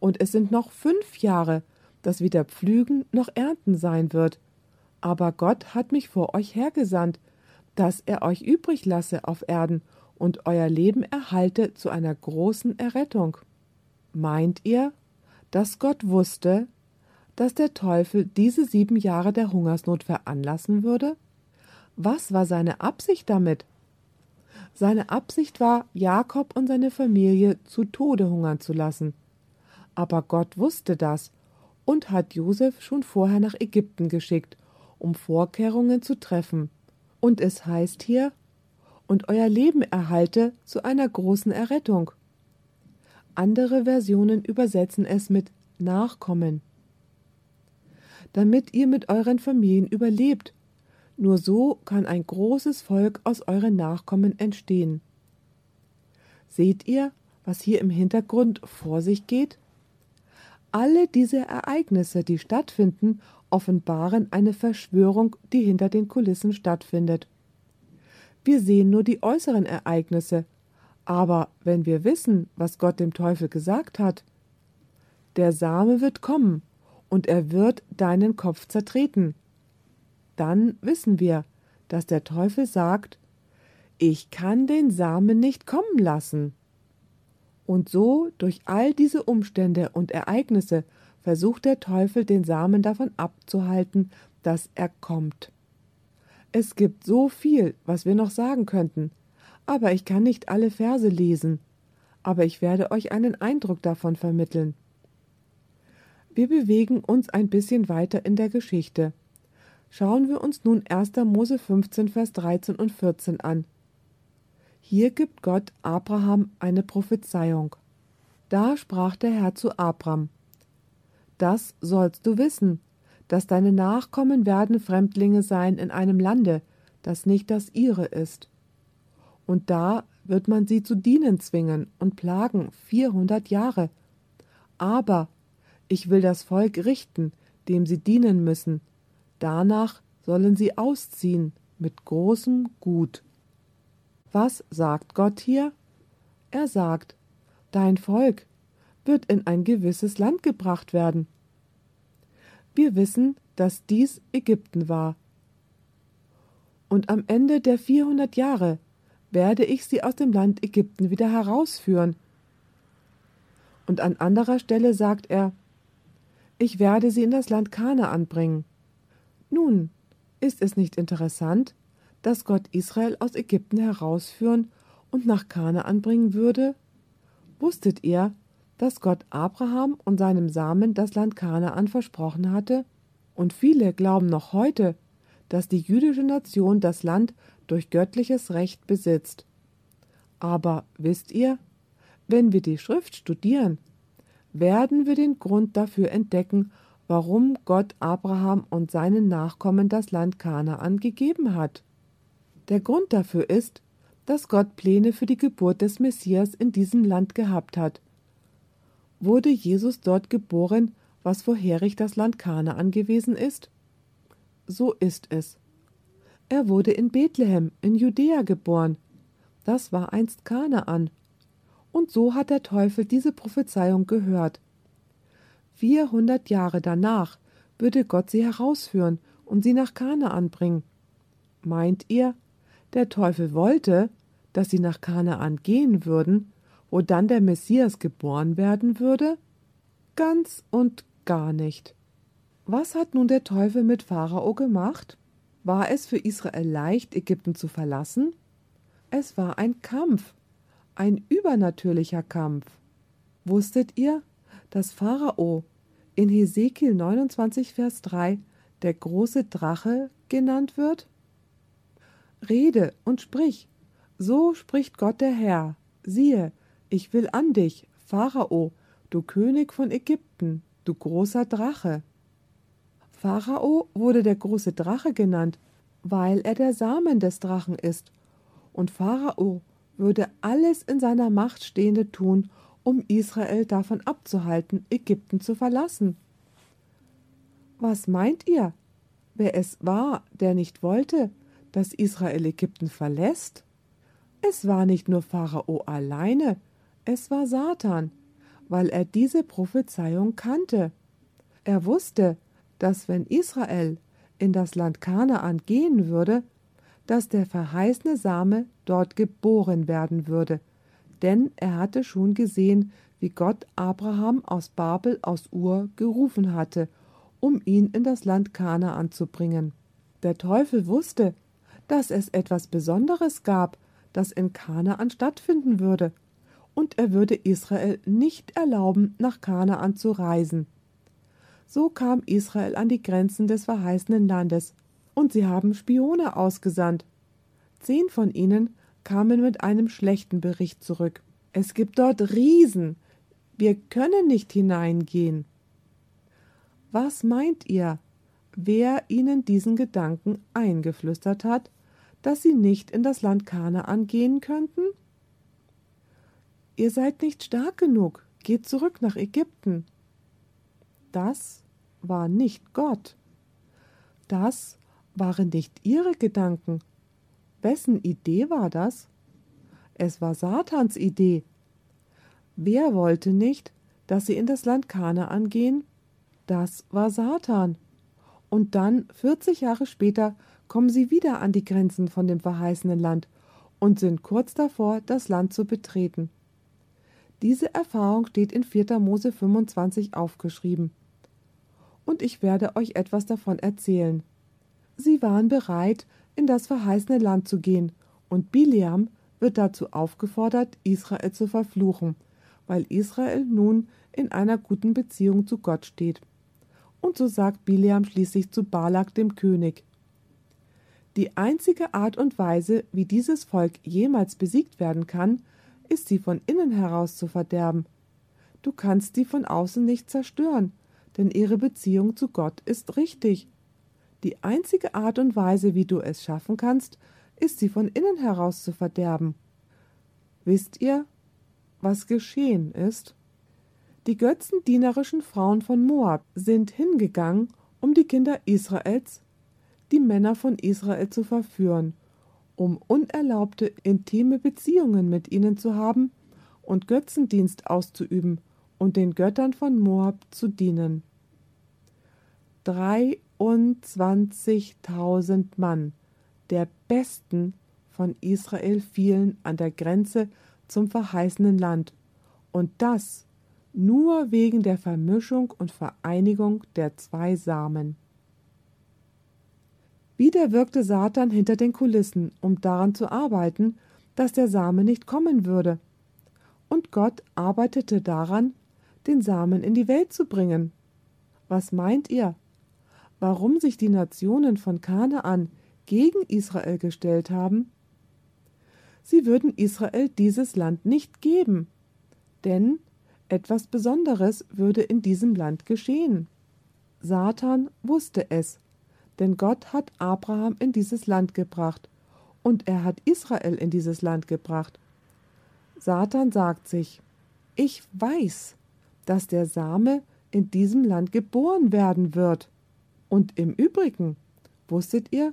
und es sind noch fünf Jahre, dass weder Pflügen noch Ernten sein wird. Aber Gott hat mich vor euch hergesandt, dass er euch übrig lasse auf Erden und euer Leben erhalte zu einer großen Errettung. Meint ihr, dass Gott wusste, dass der Teufel diese sieben Jahre der Hungersnot veranlassen würde? Was war seine Absicht damit? Seine Absicht war, Jakob und seine Familie zu Tode hungern zu lassen. Aber Gott wusste das und hat Josef schon vorher nach Ägypten geschickt, um Vorkehrungen zu treffen. Und es heißt hier, und euer Leben erhalte zu einer großen Errettung. Andere Versionen übersetzen es mit Nachkommen. Damit ihr mit euren Familien überlebt nur so kann ein großes Volk aus euren Nachkommen entstehen. Seht ihr, was hier im Hintergrund vor sich geht? Alle diese Ereignisse, die stattfinden, offenbaren eine Verschwörung, die hinter den Kulissen stattfindet. Wir sehen nur die äußeren Ereignisse, aber wenn wir wissen, was Gott dem Teufel gesagt hat, der Same wird kommen, und er wird deinen Kopf zertreten dann wissen wir, dass der Teufel sagt, ich kann den Samen nicht kommen lassen. Und so, durch all diese Umstände und Ereignisse, versucht der Teufel den Samen davon abzuhalten, dass er kommt. Es gibt so viel, was wir noch sagen könnten, aber ich kann nicht alle Verse lesen, aber ich werde euch einen Eindruck davon vermitteln. Wir bewegen uns ein bisschen weiter in der Geschichte. Schauen wir uns nun 1. Mose 15, Vers 13 und 14 an. Hier gibt Gott Abraham eine Prophezeiung. Da sprach der Herr zu Abram: Das sollst du wissen, dass deine Nachkommen werden Fremdlinge sein in einem Lande, das nicht das ihre ist. Und da wird man sie zu dienen zwingen und plagen vierhundert Jahre. Aber ich will das Volk richten, dem sie dienen müssen. Danach sollen sie ausziehen mit großem Gut. Was sagt Gott hier? Er sagt, Dein Volk wird in ein gewisses Land gebracht werden. Wir wissen, dass dies Ägypten war. Und am Ende der vierhundert Jahre werde ich sie aus dem Land Ägypten wieder herausführen. Und an anderer Stelle sagt er, ich werde sie in das Land Kanaan bringen. Nun, ist es nicht interessant, dass Gott Israel aus Ägypten herausführen und nach Kanaan bringen würde? Wusstet ihr, dass Gott Abraham und seinem Samen das Land Kanaan versprochen hatte? Und viele glauben noch heute, dass die jüdische Nation das Land durch göttliches Recht besitzt. Aber wisst ihr, wenn wir die Schrift studieren, werden wir den Grund dafür entdecken, warum Gott Abraham und seinen Nachkommen das Land Kanaan gegeben hat. Der Grund dafür ist, dass Gott Pläne für die Geburt des Messias in diesem Land gehabt hat. Wurde Jesus dort geboren, was vorherig das Land Kanaan gewesen ist? So ist es. Er wurde in Bethlehem in Judäa geboren. Das war einst Kanaan. Und so hat der Teufel diese Prophezeiung gehört. Vierhundert Jahre danach würde Gott sie herausführen und sie nach Kanaan bringen. Meint ihr, der Teufel wollte, dass sie nach Kanaan gehen würden, wo dann der Messias geboren werden würde? Ganz und gar nicht. Was hat nun der Teufel mit Pharao gemacht? War es für Israel leicht, Ägypten zu verlassen? Es war ein Kampf, ein übernatürlicher Kampf. Wusstet ihr, dass Pharao in Hesekiel 29, Vers 3 der große Drache genannt wird? Rede und sprich, so spricht Gott der Herr, siehe, ich will an dich, Pharao, du König von Ägypten, du großer Drache. Pharao wurde der große Drache genannt, weil er der Samen des Drachen ist, und Pharao würde alles in seiner Macht Stehende tun, um Israel davon abzuhalten, Ägypten zu verlassen. Was meint ihr, wer es war, der nicht wollte, dass Israel Ägypten verlässt? Es war nicht nur Pharao alleine, es war Satan, weil er diese Prophezeiung kannte. Er wusste, dass wenn Israel in das Land Kanaan gehen würde, dass der verheißene Same dort geboren werden würde, denn er hatte schon gesehen, wie Gott Abraham aus Babel aus Ur gerufen hatte, um ihn in das Land Kanaan zu bringen. Der Teufel wusste, dass es etwas Besonderes gab, das in Kanaan stattfinden würde, und er würde Israel nicht erlauben, nach Kanaan zu reisen. So kam Israel an die Grenzen des verheißenen Landes, und sie haben Spione ausgesandt. Zehn von ihnen kamen mit einem schlechten Bericht zurück. Es gibt dort Riesen. Wir können nicht hineingehen. Was meint ihr, wer ihnen diesen Gedanken eingeflüstert hat, dass sie nicht in das Land Kanaan gehen könnten? Ihr seid nicht stark genug, geht zurück nach Ägypten. Das war nicht Gott. Das waren nicht ihre Gedanken. Wessen Idee war das? Es war Satans Idee. Wer wollte nicht, dass sie in das Land Kanaan gehen? Das war Satan. Und dann, 40 Jahre später, kommen sie wieder an die Grenzen von dem verheißenen Land und sind kurz davor, das Land zu betreten. Diese Erfahrung steht in 4. Mose 25 aufgeschrieben. Und ich werde euch etwas davon erzählen. Sie waren bereit, in das verheißene Land zu gehen, und Biliam wird dazu aufgefordert, Israel zu verfluchen, weil Israel nun in einer guten Beziehung zu Gott steht. Und so sagt Biliam schließlich zu Balak dem König die einzige Art und Weise, wie dieses Volk jemals besiegt werden kann, ist sie von innen heraus zu verderben. Du kannst sie von außen nicht zerstören, denn ihre Beziehung zu Gott ist richtig. Die einzige Art und Weise, wie du es schaffen kannst, ist sie von innen heraus zu verderben. Wisst ihr, was geschehen ist? Die götzendienerischen Frauen von Moab sind hingegangen, um die Kinder Israels, die Männer von Israel zu verführen, um unerlaubte intime Beziehungen mit ihnen zu haben und Götzendienst auszuüben und den Göttern von Moab zu dienen. 23.000 Mann der Besten von Israel fielen an der Grenze zum verheißenen Land, und das nur wegen der Vermischung und Vereinigung der zwei Samen. Wieder wirkte Satan hinter den Kulissen, um daran zu arbeiten, dass der Same nicht kommen würde. Und Gott arbeitete daran, den Samen in die Welt zu bringen. Was meint ihr? Warum sich die Nationen von Kanaan gegen Israel gestellt haben? Sie würden Israel dieses Land nicht geben, denn etwas Besonderes würde in diesem Land geschehen. Satan wusste es, denn Gott hat Abraham in dieses Land gebracht und er hat Israel in dieses Land gebracht. Satan sagt sich, ich weiß, dass der Same in diesem Land geboren werden wird. Und im Übrigen, wusstet ihr,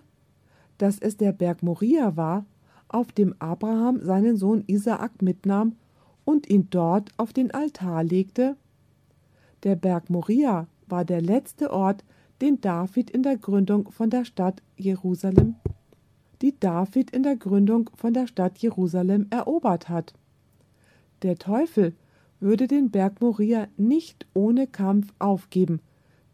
dass es der Berg Moria war, auf dem Abraham seinen Sohn Isaak mitnahm und ihn dort auf den Altar legte? Der Berg Moria war der letzte Ort, den David in der Gründung von der Stadt Jerusalem, die David in der Gründung von der Stadt Jerusalem erobert hat. Der Teufel würde den Berg Moria nicht ohne Kampf aufgeben,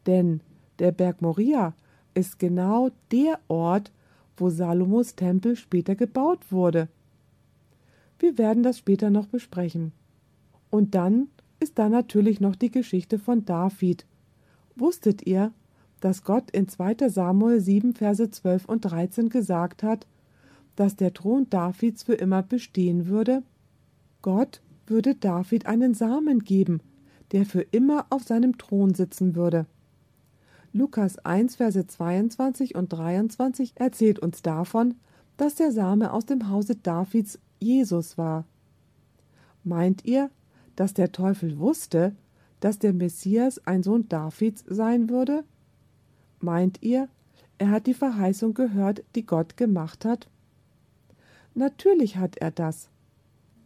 denn der Berg Moria ist genau der Ort, wo Salomos Tempel später gebaut wurde. Wir werden das später noch besprechen. Und dann ist da natürlich noch die Geschichte von David. Wusstet ihr, dass Gott in 2. Samuel 7, Verse 12 und 13 gesagt hat, dass der Thron Davids für immer bestehen würde? Gott würde David einen Samen geben, der für immer auf seinem Thron sitzen würde. Lukas 1, Verse 22 und 23 erzählt uns davon, dass der Same aus dem Hause Davids Jesus war. Meint ihr, dass der Teufel wusste, dass der Messias ein Sohn Davids sein würde? Meint ihr, er hat die Verheißung gehört, die Gott gemacht hat? Natürlich hat er das.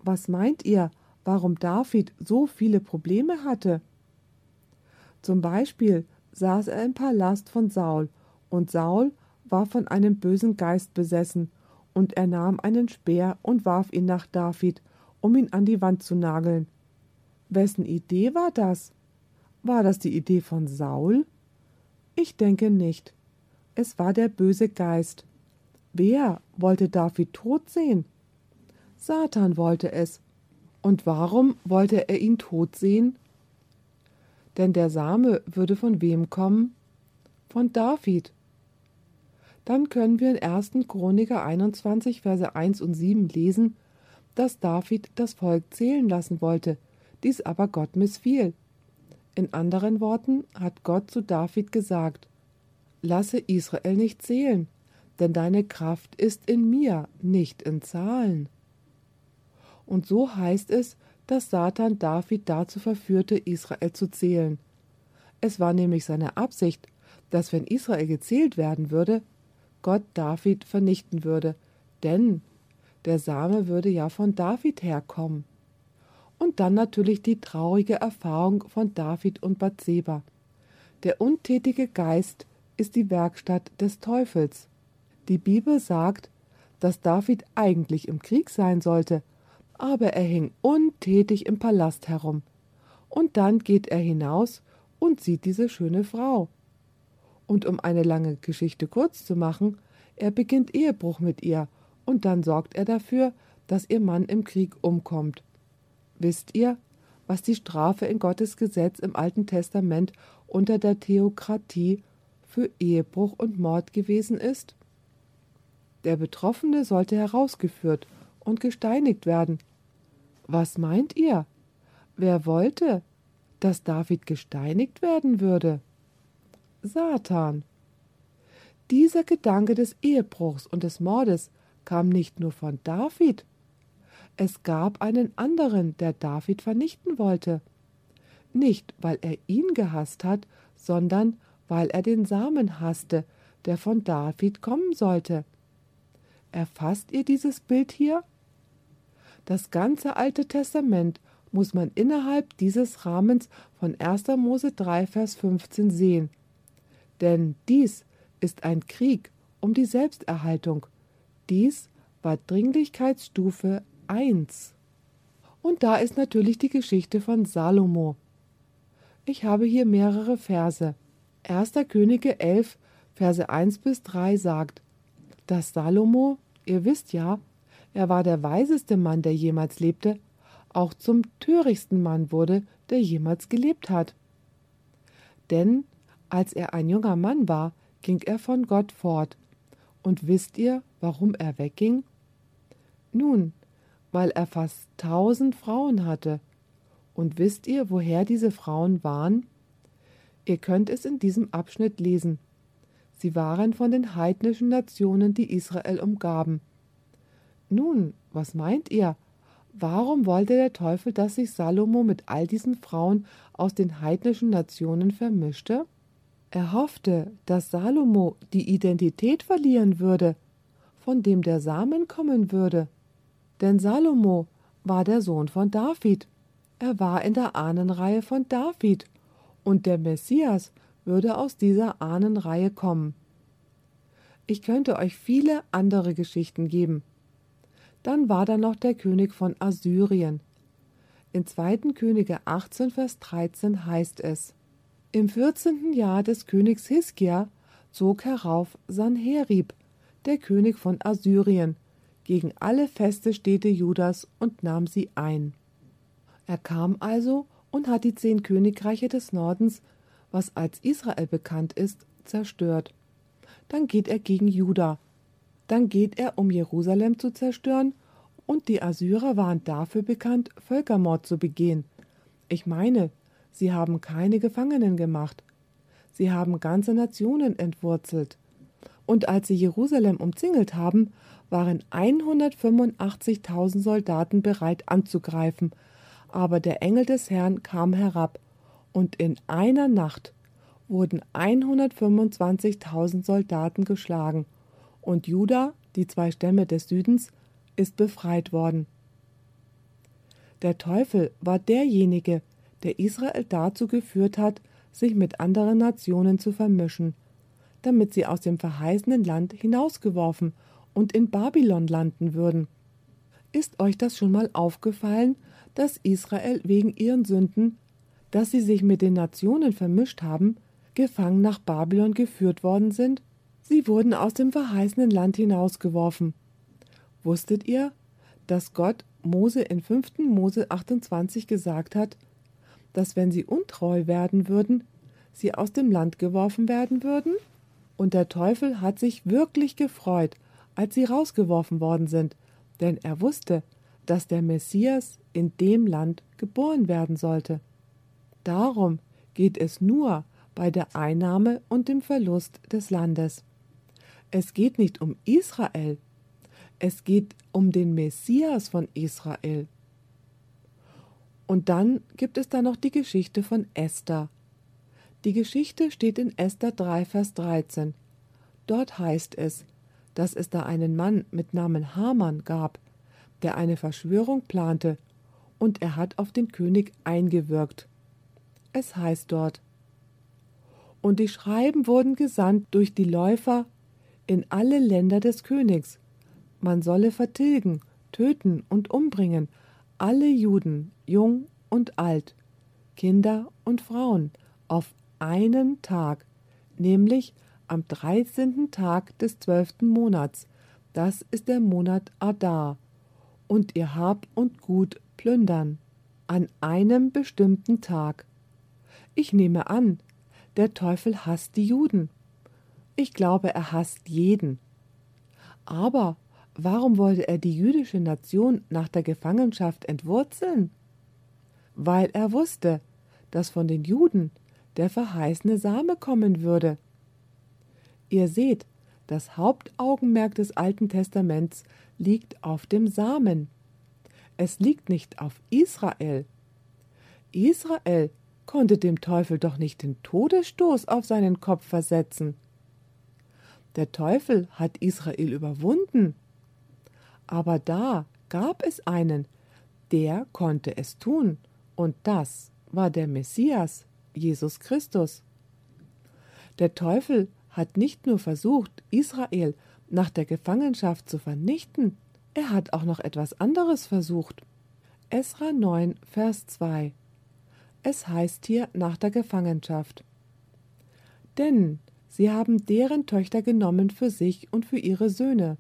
Was meint ihr, warum David so viele Probleme hatte? Zum Beispiel saß er im Palast von Saul, und Saul war von einem bösen Geist besessen und er nahm einen Speer und warf ihn nach David, um ihn an die Wand zu nageln. Wessen Idee war das? War das die Idee von Saul? Ich denke nicht. Es war der böse Geist. Wer wollte David tot sehen? Satan wollte es. Und warum wollte er ihn tot sehen? Denn der Same würde von wem kommen? Von David dann können wir in 1. Chroniker 21, Verse 1 und 7 lesen, dass David das Volk zählen lassen wollte, dies aber Gott missfiel. In anderen Worten hat Gott zu David gesagt, Lasse Israel nicht zählen, denn deine Kraft ist in mir, nicht in Zahlen. Und so heißt es, dass Satan David dazu verführte, Israel zu zählen. Es war nämlich seine Absicht, dass wenn Israel gezählt werden würde, Gott David vernichten würde, denn der Same würde ja von David herkommen. Und dann natürlich die traurige Erfahrung von David und Bathseba. Der untätige Geist ist die Werkstatt des Teufels. Die Bibel sagt, dass David eigentlich im Krieg sein sollte, aber er hing untätig im Palast herum. Und dann geht er hinaus und sieht diese schöne Frau. Und um eine lange Geschichte kurz zu machen, er beginnt Ehebruch mit ihr und dann sorgt er dafür, dass ihr Mann im Krieg umkommt. Wisst ihr, was die Strafe in Gottes Gesetz im Alten Testament unter der Theokratie für Ehebruch und Mord gewesen ist? Der Betroffene sollte herausgeführt und gesteinigt werden. Was meint ihr? Wer wollte, dass David gesteinigt werden würde? Satan. Dieser Gedanke des Ehebruchs und des Mordes kam nicht nur von David, Es gab einen anderen, der David vernichten wollte. Nicht, weil er ihn gehasst hat, sondern weil er den Samen hasste, der von David kommen sollte. Erfasst ihr dieses Bild hier? Das ganze Alte Testament muss man innerhalb dieses Rahmens von 1. Mose 3, Vers 15 sehen. Denn dies ist ein Krieg um die Selbsterhaltung. Dies war Dringlichkeitsstufe 1. Und da ist natürlich die Geschichte von Salomo. Ich habe hier mehrere Verse. 1. Könige 11, Verse 1 bis 3 sagt, dass Salomo, ihr wisst ja, er war der weiseste Mann, der jemals lebte, auch zum törichsten Mann wurde, der jemals gelebt hat. Denn als er ein junger Mann war, ging er von Gott fort. Und wisst ihr, warum er wegging? Nun, weil er fast tausend Frauen hatte. Und wisst ihr, woher diese Frauen waren? Ihr könnt es in diesem Abschnitt lesen. Sie waren von den heidnischen Nationen, die Israel umgaben. Nun, was meint ihr? Warum wollte der Teufel, dass sich Salomo mit all diesen Frauen aus den heidnischen Nationen vermischte? Er hoffte, dass Salomo die Identität verlieren würde, von dem der Samen kommen würde. Denn Salomo war der Sohn von David. Er war in der Ahnenreihe von David, und der Messias würde aus dieser Ahnenreihe kommen. Ich könnte euch viele andere Geschichten geben. Dann war da noch der König von Assyrien. In 2. Könige 18, Vers 13 heißt es: Im 14. Jahr des Königs Hiskia zog herauf Sanherib, der König von Assyrien, gegen alle feste Städte Judas und nahm sie ein. Er kam also und hat die zehn Königreiche des Nordens, was als Israel bekannt ist, zerstört. Dann geht er gegen Juda. Dann geht er, um Jerusalem zu zerstören, und die Assyrer waren dafür bekannt, Völkermord zu begehen. Ich meine, sie haben keine Gefangenen gemacht. Sie haben ganze Nationen entwurzelt. Und als sie Jerusalem umzingelt haben, waren 185.000 Soldaten bereit anzugreifen, aber der Engel des Herrn kam herab, und in einer Nacht wurden 125.000 Soldaten geschlagen, und Juda, die zwei Stämme des Südens, ist befreit worden. Der Teufel war derjenige, der Israel dazu geführt hat, sich mit anderen Nationen zu vermischen, damit sie aus dem verheißenen Land hinausgeworfen und in Babylon landen würden. Ist euch das schon mal aufgefallen, dass Israel wegen ihren Sünden, dass sie sich mit den Nationen vermischt haben, gefangen nach Babylon geführt worden sind? Sie wurden aus dem verheißenen Land hinausgeworfen. Wusstet ihr, dass Gott Mose in 5. Mose 28 gesagt hat, dass wenn sie untreu werden würden, sie aus dem Land geworfen werden würden? Und der Teufel hat sich wirklich gefreut, als sie rausgeworfen worden sind, denn er wusste, dass der Messias in dem Land geboren werden sollte. Darum geht es nur bei der Einnahme und dem Verlust des Landes. Es geht nicht um Israel, es geht um den Messias von Israel. Und dann gibt es da noch die Geschichte von Esther. Die Geschichte steht in Esther 3, Vers 13. Dort heißt es, dass es da einen Mann mit Namen Haman gab, der eine Verschwörung plante, und er hat auf den König eingewirkt. Es heißt dort, und die Schreiben wurden gesandt durch die Läufer in alle Länder des Königs. Man solle vertilgen, töten und umbringen alle Juden, jung und alt, Kinder und Frauen, auf einen Tag, nämlich am dreizehnten Tag des zwölften Monats, das ist der Monat Adar, und ihr Hab und Gut plündern, an einem bestimmten Tag. Ich nehme an, der Teufel hasst die Juden. Ich glaube, er hasst jeden. Aber warum wollte er die jüdische Nation nach der Gefangenschaft entwurzeln? Weil er wusste, dass von den Juden der verheißene Same kommen würde. Ihr seht, das Hauptaugenmerk des Alten Testaments liegt auf dem Samen. es liegt nicht auf Israel. Israel konnte dem Teufel doch nicht den Todesstoß auf seinen Kopf versetzen. Der Teufel hat Israel überwunden. Aber da gab es einen, der konnte es tun, und das war der Messias, Jesus Christus. Der Teufel hat nicht nur versucht, Israel nach der Gefangenschaft zu vernichten, er hat auch noch etwas anderes versucht. Esra 9, Vers 2 es heißt hier nach der Gefangenschaft. Denn sie haben deren Töchter genommen für sich und für ihre Söhne.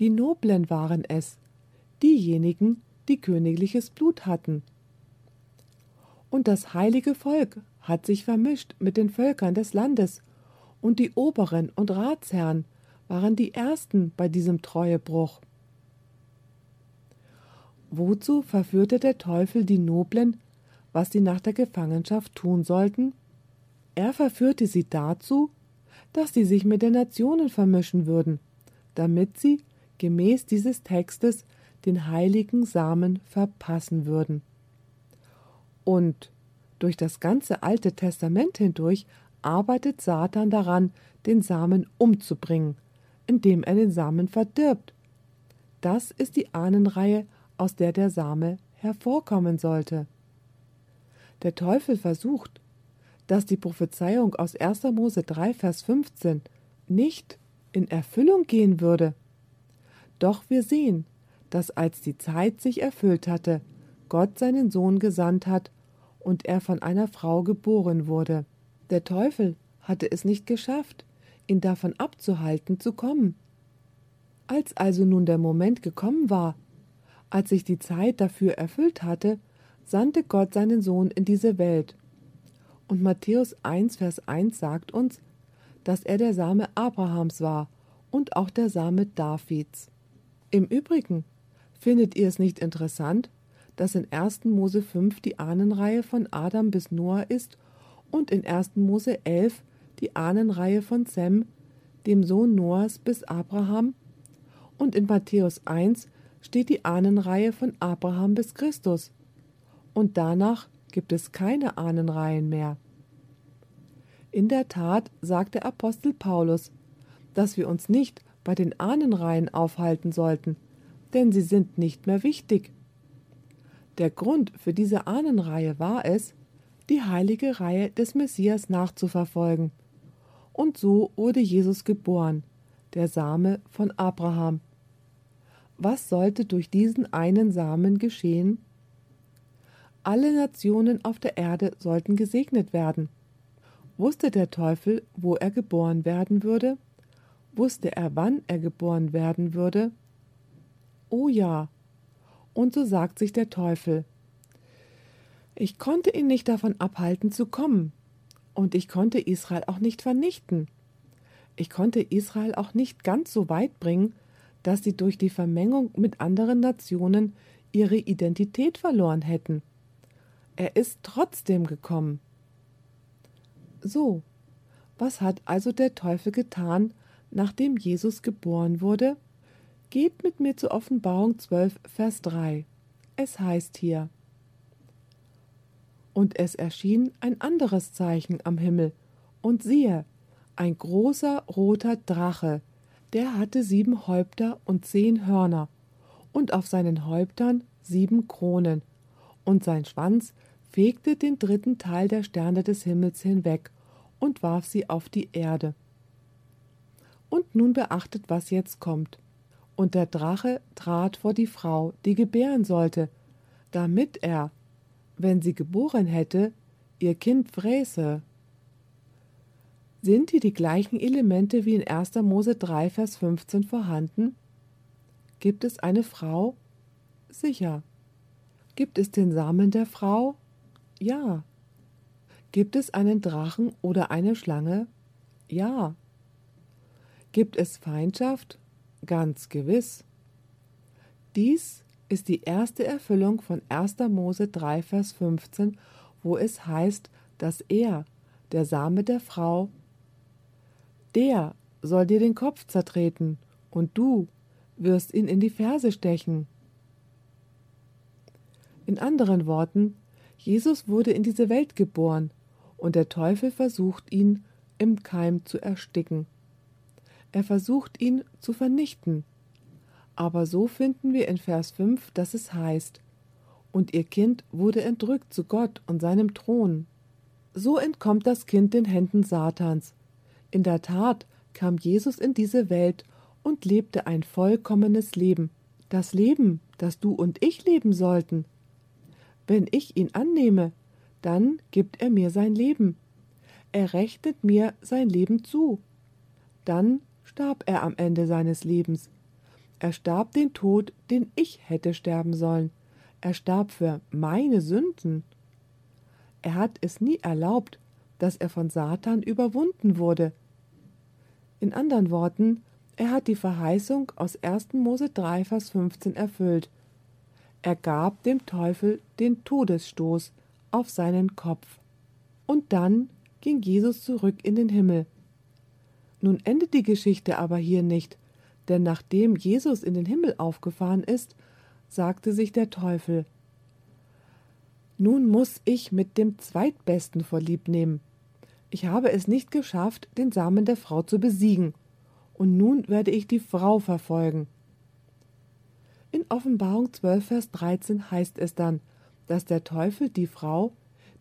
Die Noblen waren es, diejenigen, die königliches Blut hatten. Und das heilige Volk hat sich vermischt mit den Völkern des Landes, und die Oberen und Ratsherren waren die Ersten bei diesem Treuebruch. Wozu verführte der Teufel die Noblen was sie nach der Gefangenschaft tun sollten? Er verführte sie dazu, dass sie sich mit den Nationen vermischen würden, damit sie, gemäß dieses Textes, den heiligen Samen verpassen würden. Und durch das ganze Alte Testament hindurch arbeitet Satan daran, den Samen umzubringen, indem er den Samen verdirbt. Das ist die Ahnenreihe, aus der der Same hervorkommen sollte. Der Teufel versucht, dass die Prophezeiung aus 1. Mose 3, Vers 15 nicht in Erfüllung gehen würde. Doch wir sehen, dass als die Zeit sich erfüllt hatte, Gott seinen Sohn gesandt hat und er von einer Frau geboren wurde. Der Teufel hatte es nicht geschafft, ihn davon abzuhalten zu kommen. Als also nun der Moment gekommen war, als sich die Zeit dafür erfüllt hatte, sandte Gott seinen Sohn in diese Welt. Und Matthäus 1, Vers 1 sagt uns, dass er der Same Abrahams war und auch der Same Davids. Im Übrigen findet ihr es nicht interessant, dass in 1. Mose 5 die Ahnenreihe von Adam bis Noah ist und in 1. Mose 11 die Ahnenreihe von Sem, dem Sohn Noahs, bis Abraham, und in Matthäus 1 steht die Ahnenreihe von Abraham bis Christus und danach gibt es keine Ahnenreihen mehr. In der Tat sagt der Apostel Paulus, dass wir uns nicht bei den Ahnenreihen aufhalten sollten, denn sie sind nicht mehr wichtig. Der Grund für diese Ahnenreihe war es, die heilige Reihe des Messias nachzuverfolgen. Und so wurde Jesus geboren, der Same von Abraham. Was sollte durch diesen einen Samen geschehen? Alle Nationen auf der Erde sollten gesegnet werden. Wusste der Teufel, wo er geboren werden würde? Wusste er, wann er geboren werden würde? Oh ja. Und so sagt sich der Teufel. Ich konnte ihn nicht davon abhalten zu kommen, und ich konnte Israel auch nicht vernichten. Ich konnte Israel auch nicht ganz so weit bringen, dass sie durch die Vermengung mit anderen Nationen ihre Identität verloren hätten. Er ist trotzdem gekommen. So, was hat also der Teufel getan, nachdem Jesus geboren wurde? Geht mit mir zur Offenbarung 12, Vers 3. Es heißt hier, und es erschien ein anderes Zeichen am Himmel, und siehe, ein großer roter Drache, der hatte sieben Häupter und zehn Hörner, und auf seinen Häuptern sieben Kronen, und sein Schwanz fegte den dritten Teil der Sterne des Himmels hinweg und warf sie auf die Erde. Und nun beachtet, was jetzt kommt. Und der Drache trat vor die Frau, die gebären sollte, damit er, wenn sie geboren hätte, ihr Kind fräße. Sind hier die gleichen Elemente wie in 1. Mose 3, Vers 15 vorhanden? Gibt es eine Frau? Sicher. Gibt es den Samen der Frau? Ja. Gibt es einen Drachen oder eine Schlange? Ja. Gibt es Feindschaft? Ganz gewiss. Dies ist die erste Erfüllung von 1. Mose 3, Vers 15, wo es heißt, dass er, der Same der Frau, der soll dir den Kopf zertreten, und du wirst ihn in die Ferse stechen. In anderen Worten, Jesus wurde in diese Welt geboren, und der Teufel versucht ihn im Keim zu ersticken. Er versucht ihn zu vernichten. Aber so finden wir in Vers 5, dass es heißt, und ihr Kind wurde entrückt zu Gott und seinem Thron. So entkommt das Kind den Händen Satans. In der Tat kam Jesus in diese Welt und lebte ein vollkommenes Leben, das Leben, das du und ich leben sollten. Wenn ich ihn annehme, dann gibt er mir sein Leben. Er rechnet mir sein Leben zu. Dann starb er am Ende seines Lebens. Er starb den Tod, den ich hätte sterben sollen. Er starb für meine Sünden. Er hat es nie erlaubt, dass er von Satan überwunden wurde. In anderen Worten, er hat die Verheißung aus 1. Mose 3, Vers 15 erfüllt. Er gab dem Teufel den Todesstoß auf seinen Kopf. Und dann ging Jesus zurück in den Himmel. Nun endet die Geschichte aber hier nicht, denn nachdem Jesus in den Himmel aufgefahren ist, sagte sich der Teufel Nun muss ich mit dem Zweitbesten vorlieb nehmen. Ich habe es nicht geschafft, den Samen der Frau zu besiegen, und nun werde ich die Frau verfolgen. In Offenbarung 12, Vers 13 heißt es dann, dass der Teufel die Frau,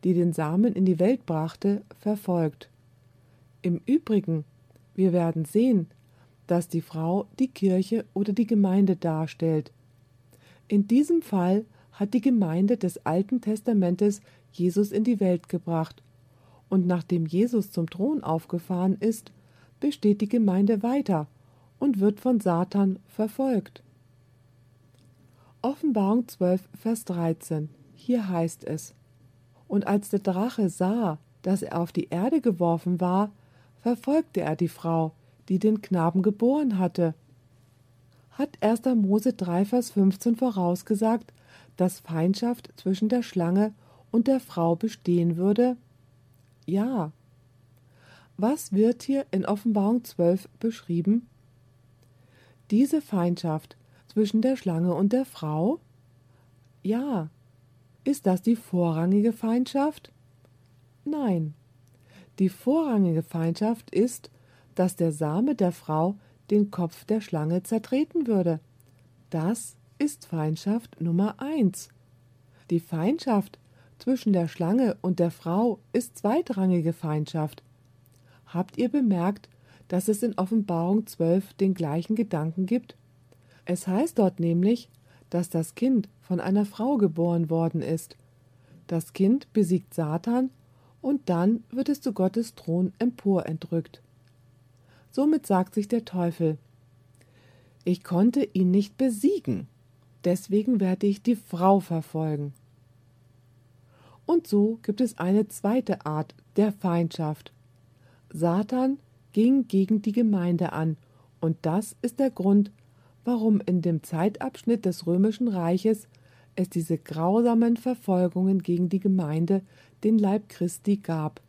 die den Samen in die Welt brachte, verfolgt. Im Übrigen, wir werden sehen, dass die Frau die Kirche oder die Gemeinde darstellt. In diesem Fall hat die Gemeinde des Alten Testamentes Jesus in die Welt gebracht, und nachdem Jesus zum Thron aufgefahren ist, besteht die Gemeinde weiter und wird von Satan verfolgt. Offenbarung 12, Vers 13. Hier heißt es: Und als der Drache sah, dass er auf die Erde geworfen war, verfolgte er die Frau, die den Knaben geboren hatte. Hat 1. Mose 3, Vers 15 vorausgesagt, dass Feindschaft zwischen der Schlange und der Frau bestehen würde? Ja. Was wird hier in Offenbarung 12 beschrieben? Diese Feindschaft zwischen der Schlange und der Frau? Ja. Ist das die vorrangige Feindschaft? Nein. Die vorrangige Feindschaft ist, dass der Same der Frau den Kopf der Schlange zertreten würde. Das ist Feindschaft Nummer eins. Die Feindschaft zwischen der Schlange und der Frau ist zweitrangige Feindschaft. Habt ihr bemerkt, dass es in Offenbarung 12 den gleichen Gedanken gibt? Es heißt dort nämlich, dass das Kind von einer Frau geboren worden ist. Das Kind besiegt Satan und dann wird es zu Gottes Thron emporentrückt. Somit sagt sich der Teufel Ich konnte ihn nicht besiegen, deswegen werde ich die Frau verfolgen. Und so gibt es eine zweite Art der Feindschaft. Satan ging gegen die Gemeinde an, und das ist der Grund, warum in dem Zeitabschnitt des römischen Reiches es diese grausamen Verfolgungen gegen die Gemeinde, den Leib Christi, gab.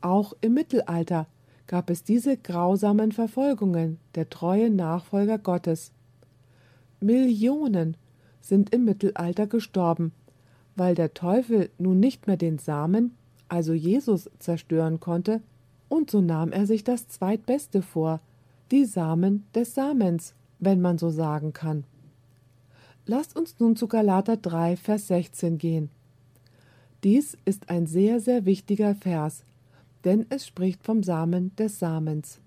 Auch im Mittelalter gab es diese grausamen Verfolgungen der treuen Nachfolger Gottes. Millionen sind im Mittelalter gestorben, weil der Teufel nun nicht mehr den Samen, also Jesus, zerstören konnte, und so nahm er sich das Zweitbeste vor, die Samen des Samens, wenn man so sagen kann. Lasst uns nun zu Galater 3, Vers 16 gehen. Dies ist ein sehr, sehr wichtiger Vers, denn es spricht vom Samen des Samens.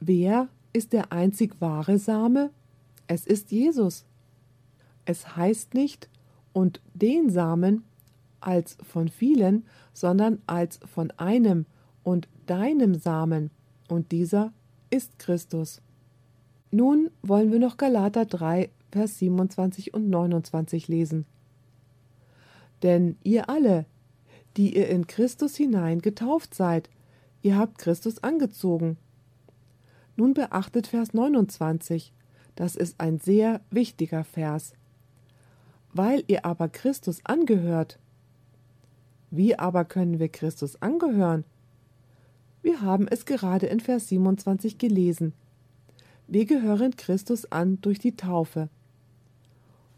Wer ist der einzig wahre Same? Es ist Jesus. Es heißt nicht und den Samen als von vielen, sondern als von einem und deinem Samen, und dieser ist Christus. Nun wollen wir noch Galater 3, Vers 27 und 29 lesen. Denn ihr alle, die ihr in Christus hinein getauft seid. Ihr habt Christus angezogen. Nun beachtet Vers 29. Das ist ein sehr wichtiger Vers. Weil ihr aber Christus angehört. Wie aber können wir Christus angehören? Wir haben es gerade in Vers 27 gelesen. Wir gehören Christus an durch die Taufe.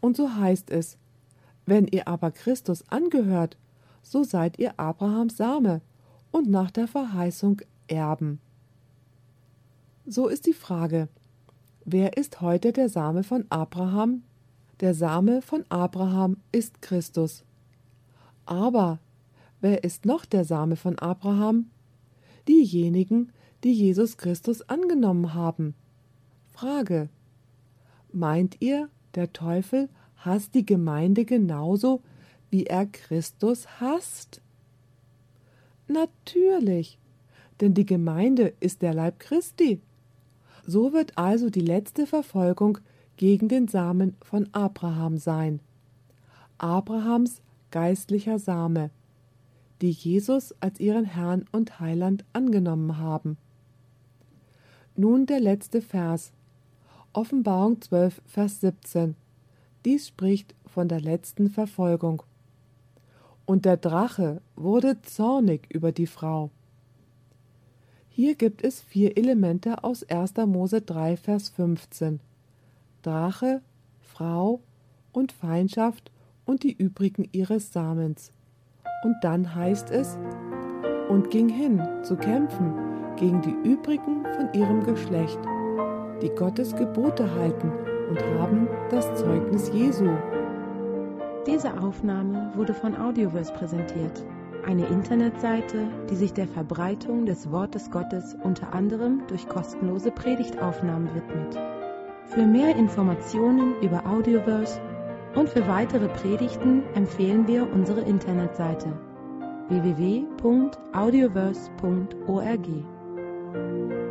Und so heißt es, Wenn ihr aber Christus angehört, so seid ihr Abrahams Same und nach der Verheißung Erben. So ist die Frage, wer ist heute der Same von Abraham? Der Same von Abraham ist Christus. Aber wer ist noch der Same von Abraham? Diejenigen, die Jesus Christus angenommen haben. Frage. Meint ihr, der Teufel hasst die Gemeinde genauso, wie er Christus hasst? Natürlich, denn die Gemeinde ist der Leib Christi. So wird also die letzte Verfolgung gegen den Samen von Abraham sein. Abrahams geistlicher Same, die Jesus als ihren Herrn und Heiland angenommen haben. Nun der letzte Vers. Offenbarung 12, Vers 17. Dies spricht von der letzten Verfolgung. Und der Drache wurde zornig über die Frau. Hier gibt es vier Elemente aus 1. Mose 3, Vers 15. Drache, Frau und Feindschaft und die übrigen ihres Samens. Und dann heißt es, und ging hin zu kämpfen gegen die übrigen von ihrem Geschlecht, die Gottes Gebote halten und haben das Zeugnis Jesu. Diese Aufnahme wurde von Audioverse präsentiert eine Internetseite, die sich der Verbreitung des Wortes Gottes unter anderem durch kostenlose Predigtaufnahmen widmet. Für mehr Informationen über Audioverse und für weitere Predigten empfehlen wir unsere Internetseite www.audioverse.org.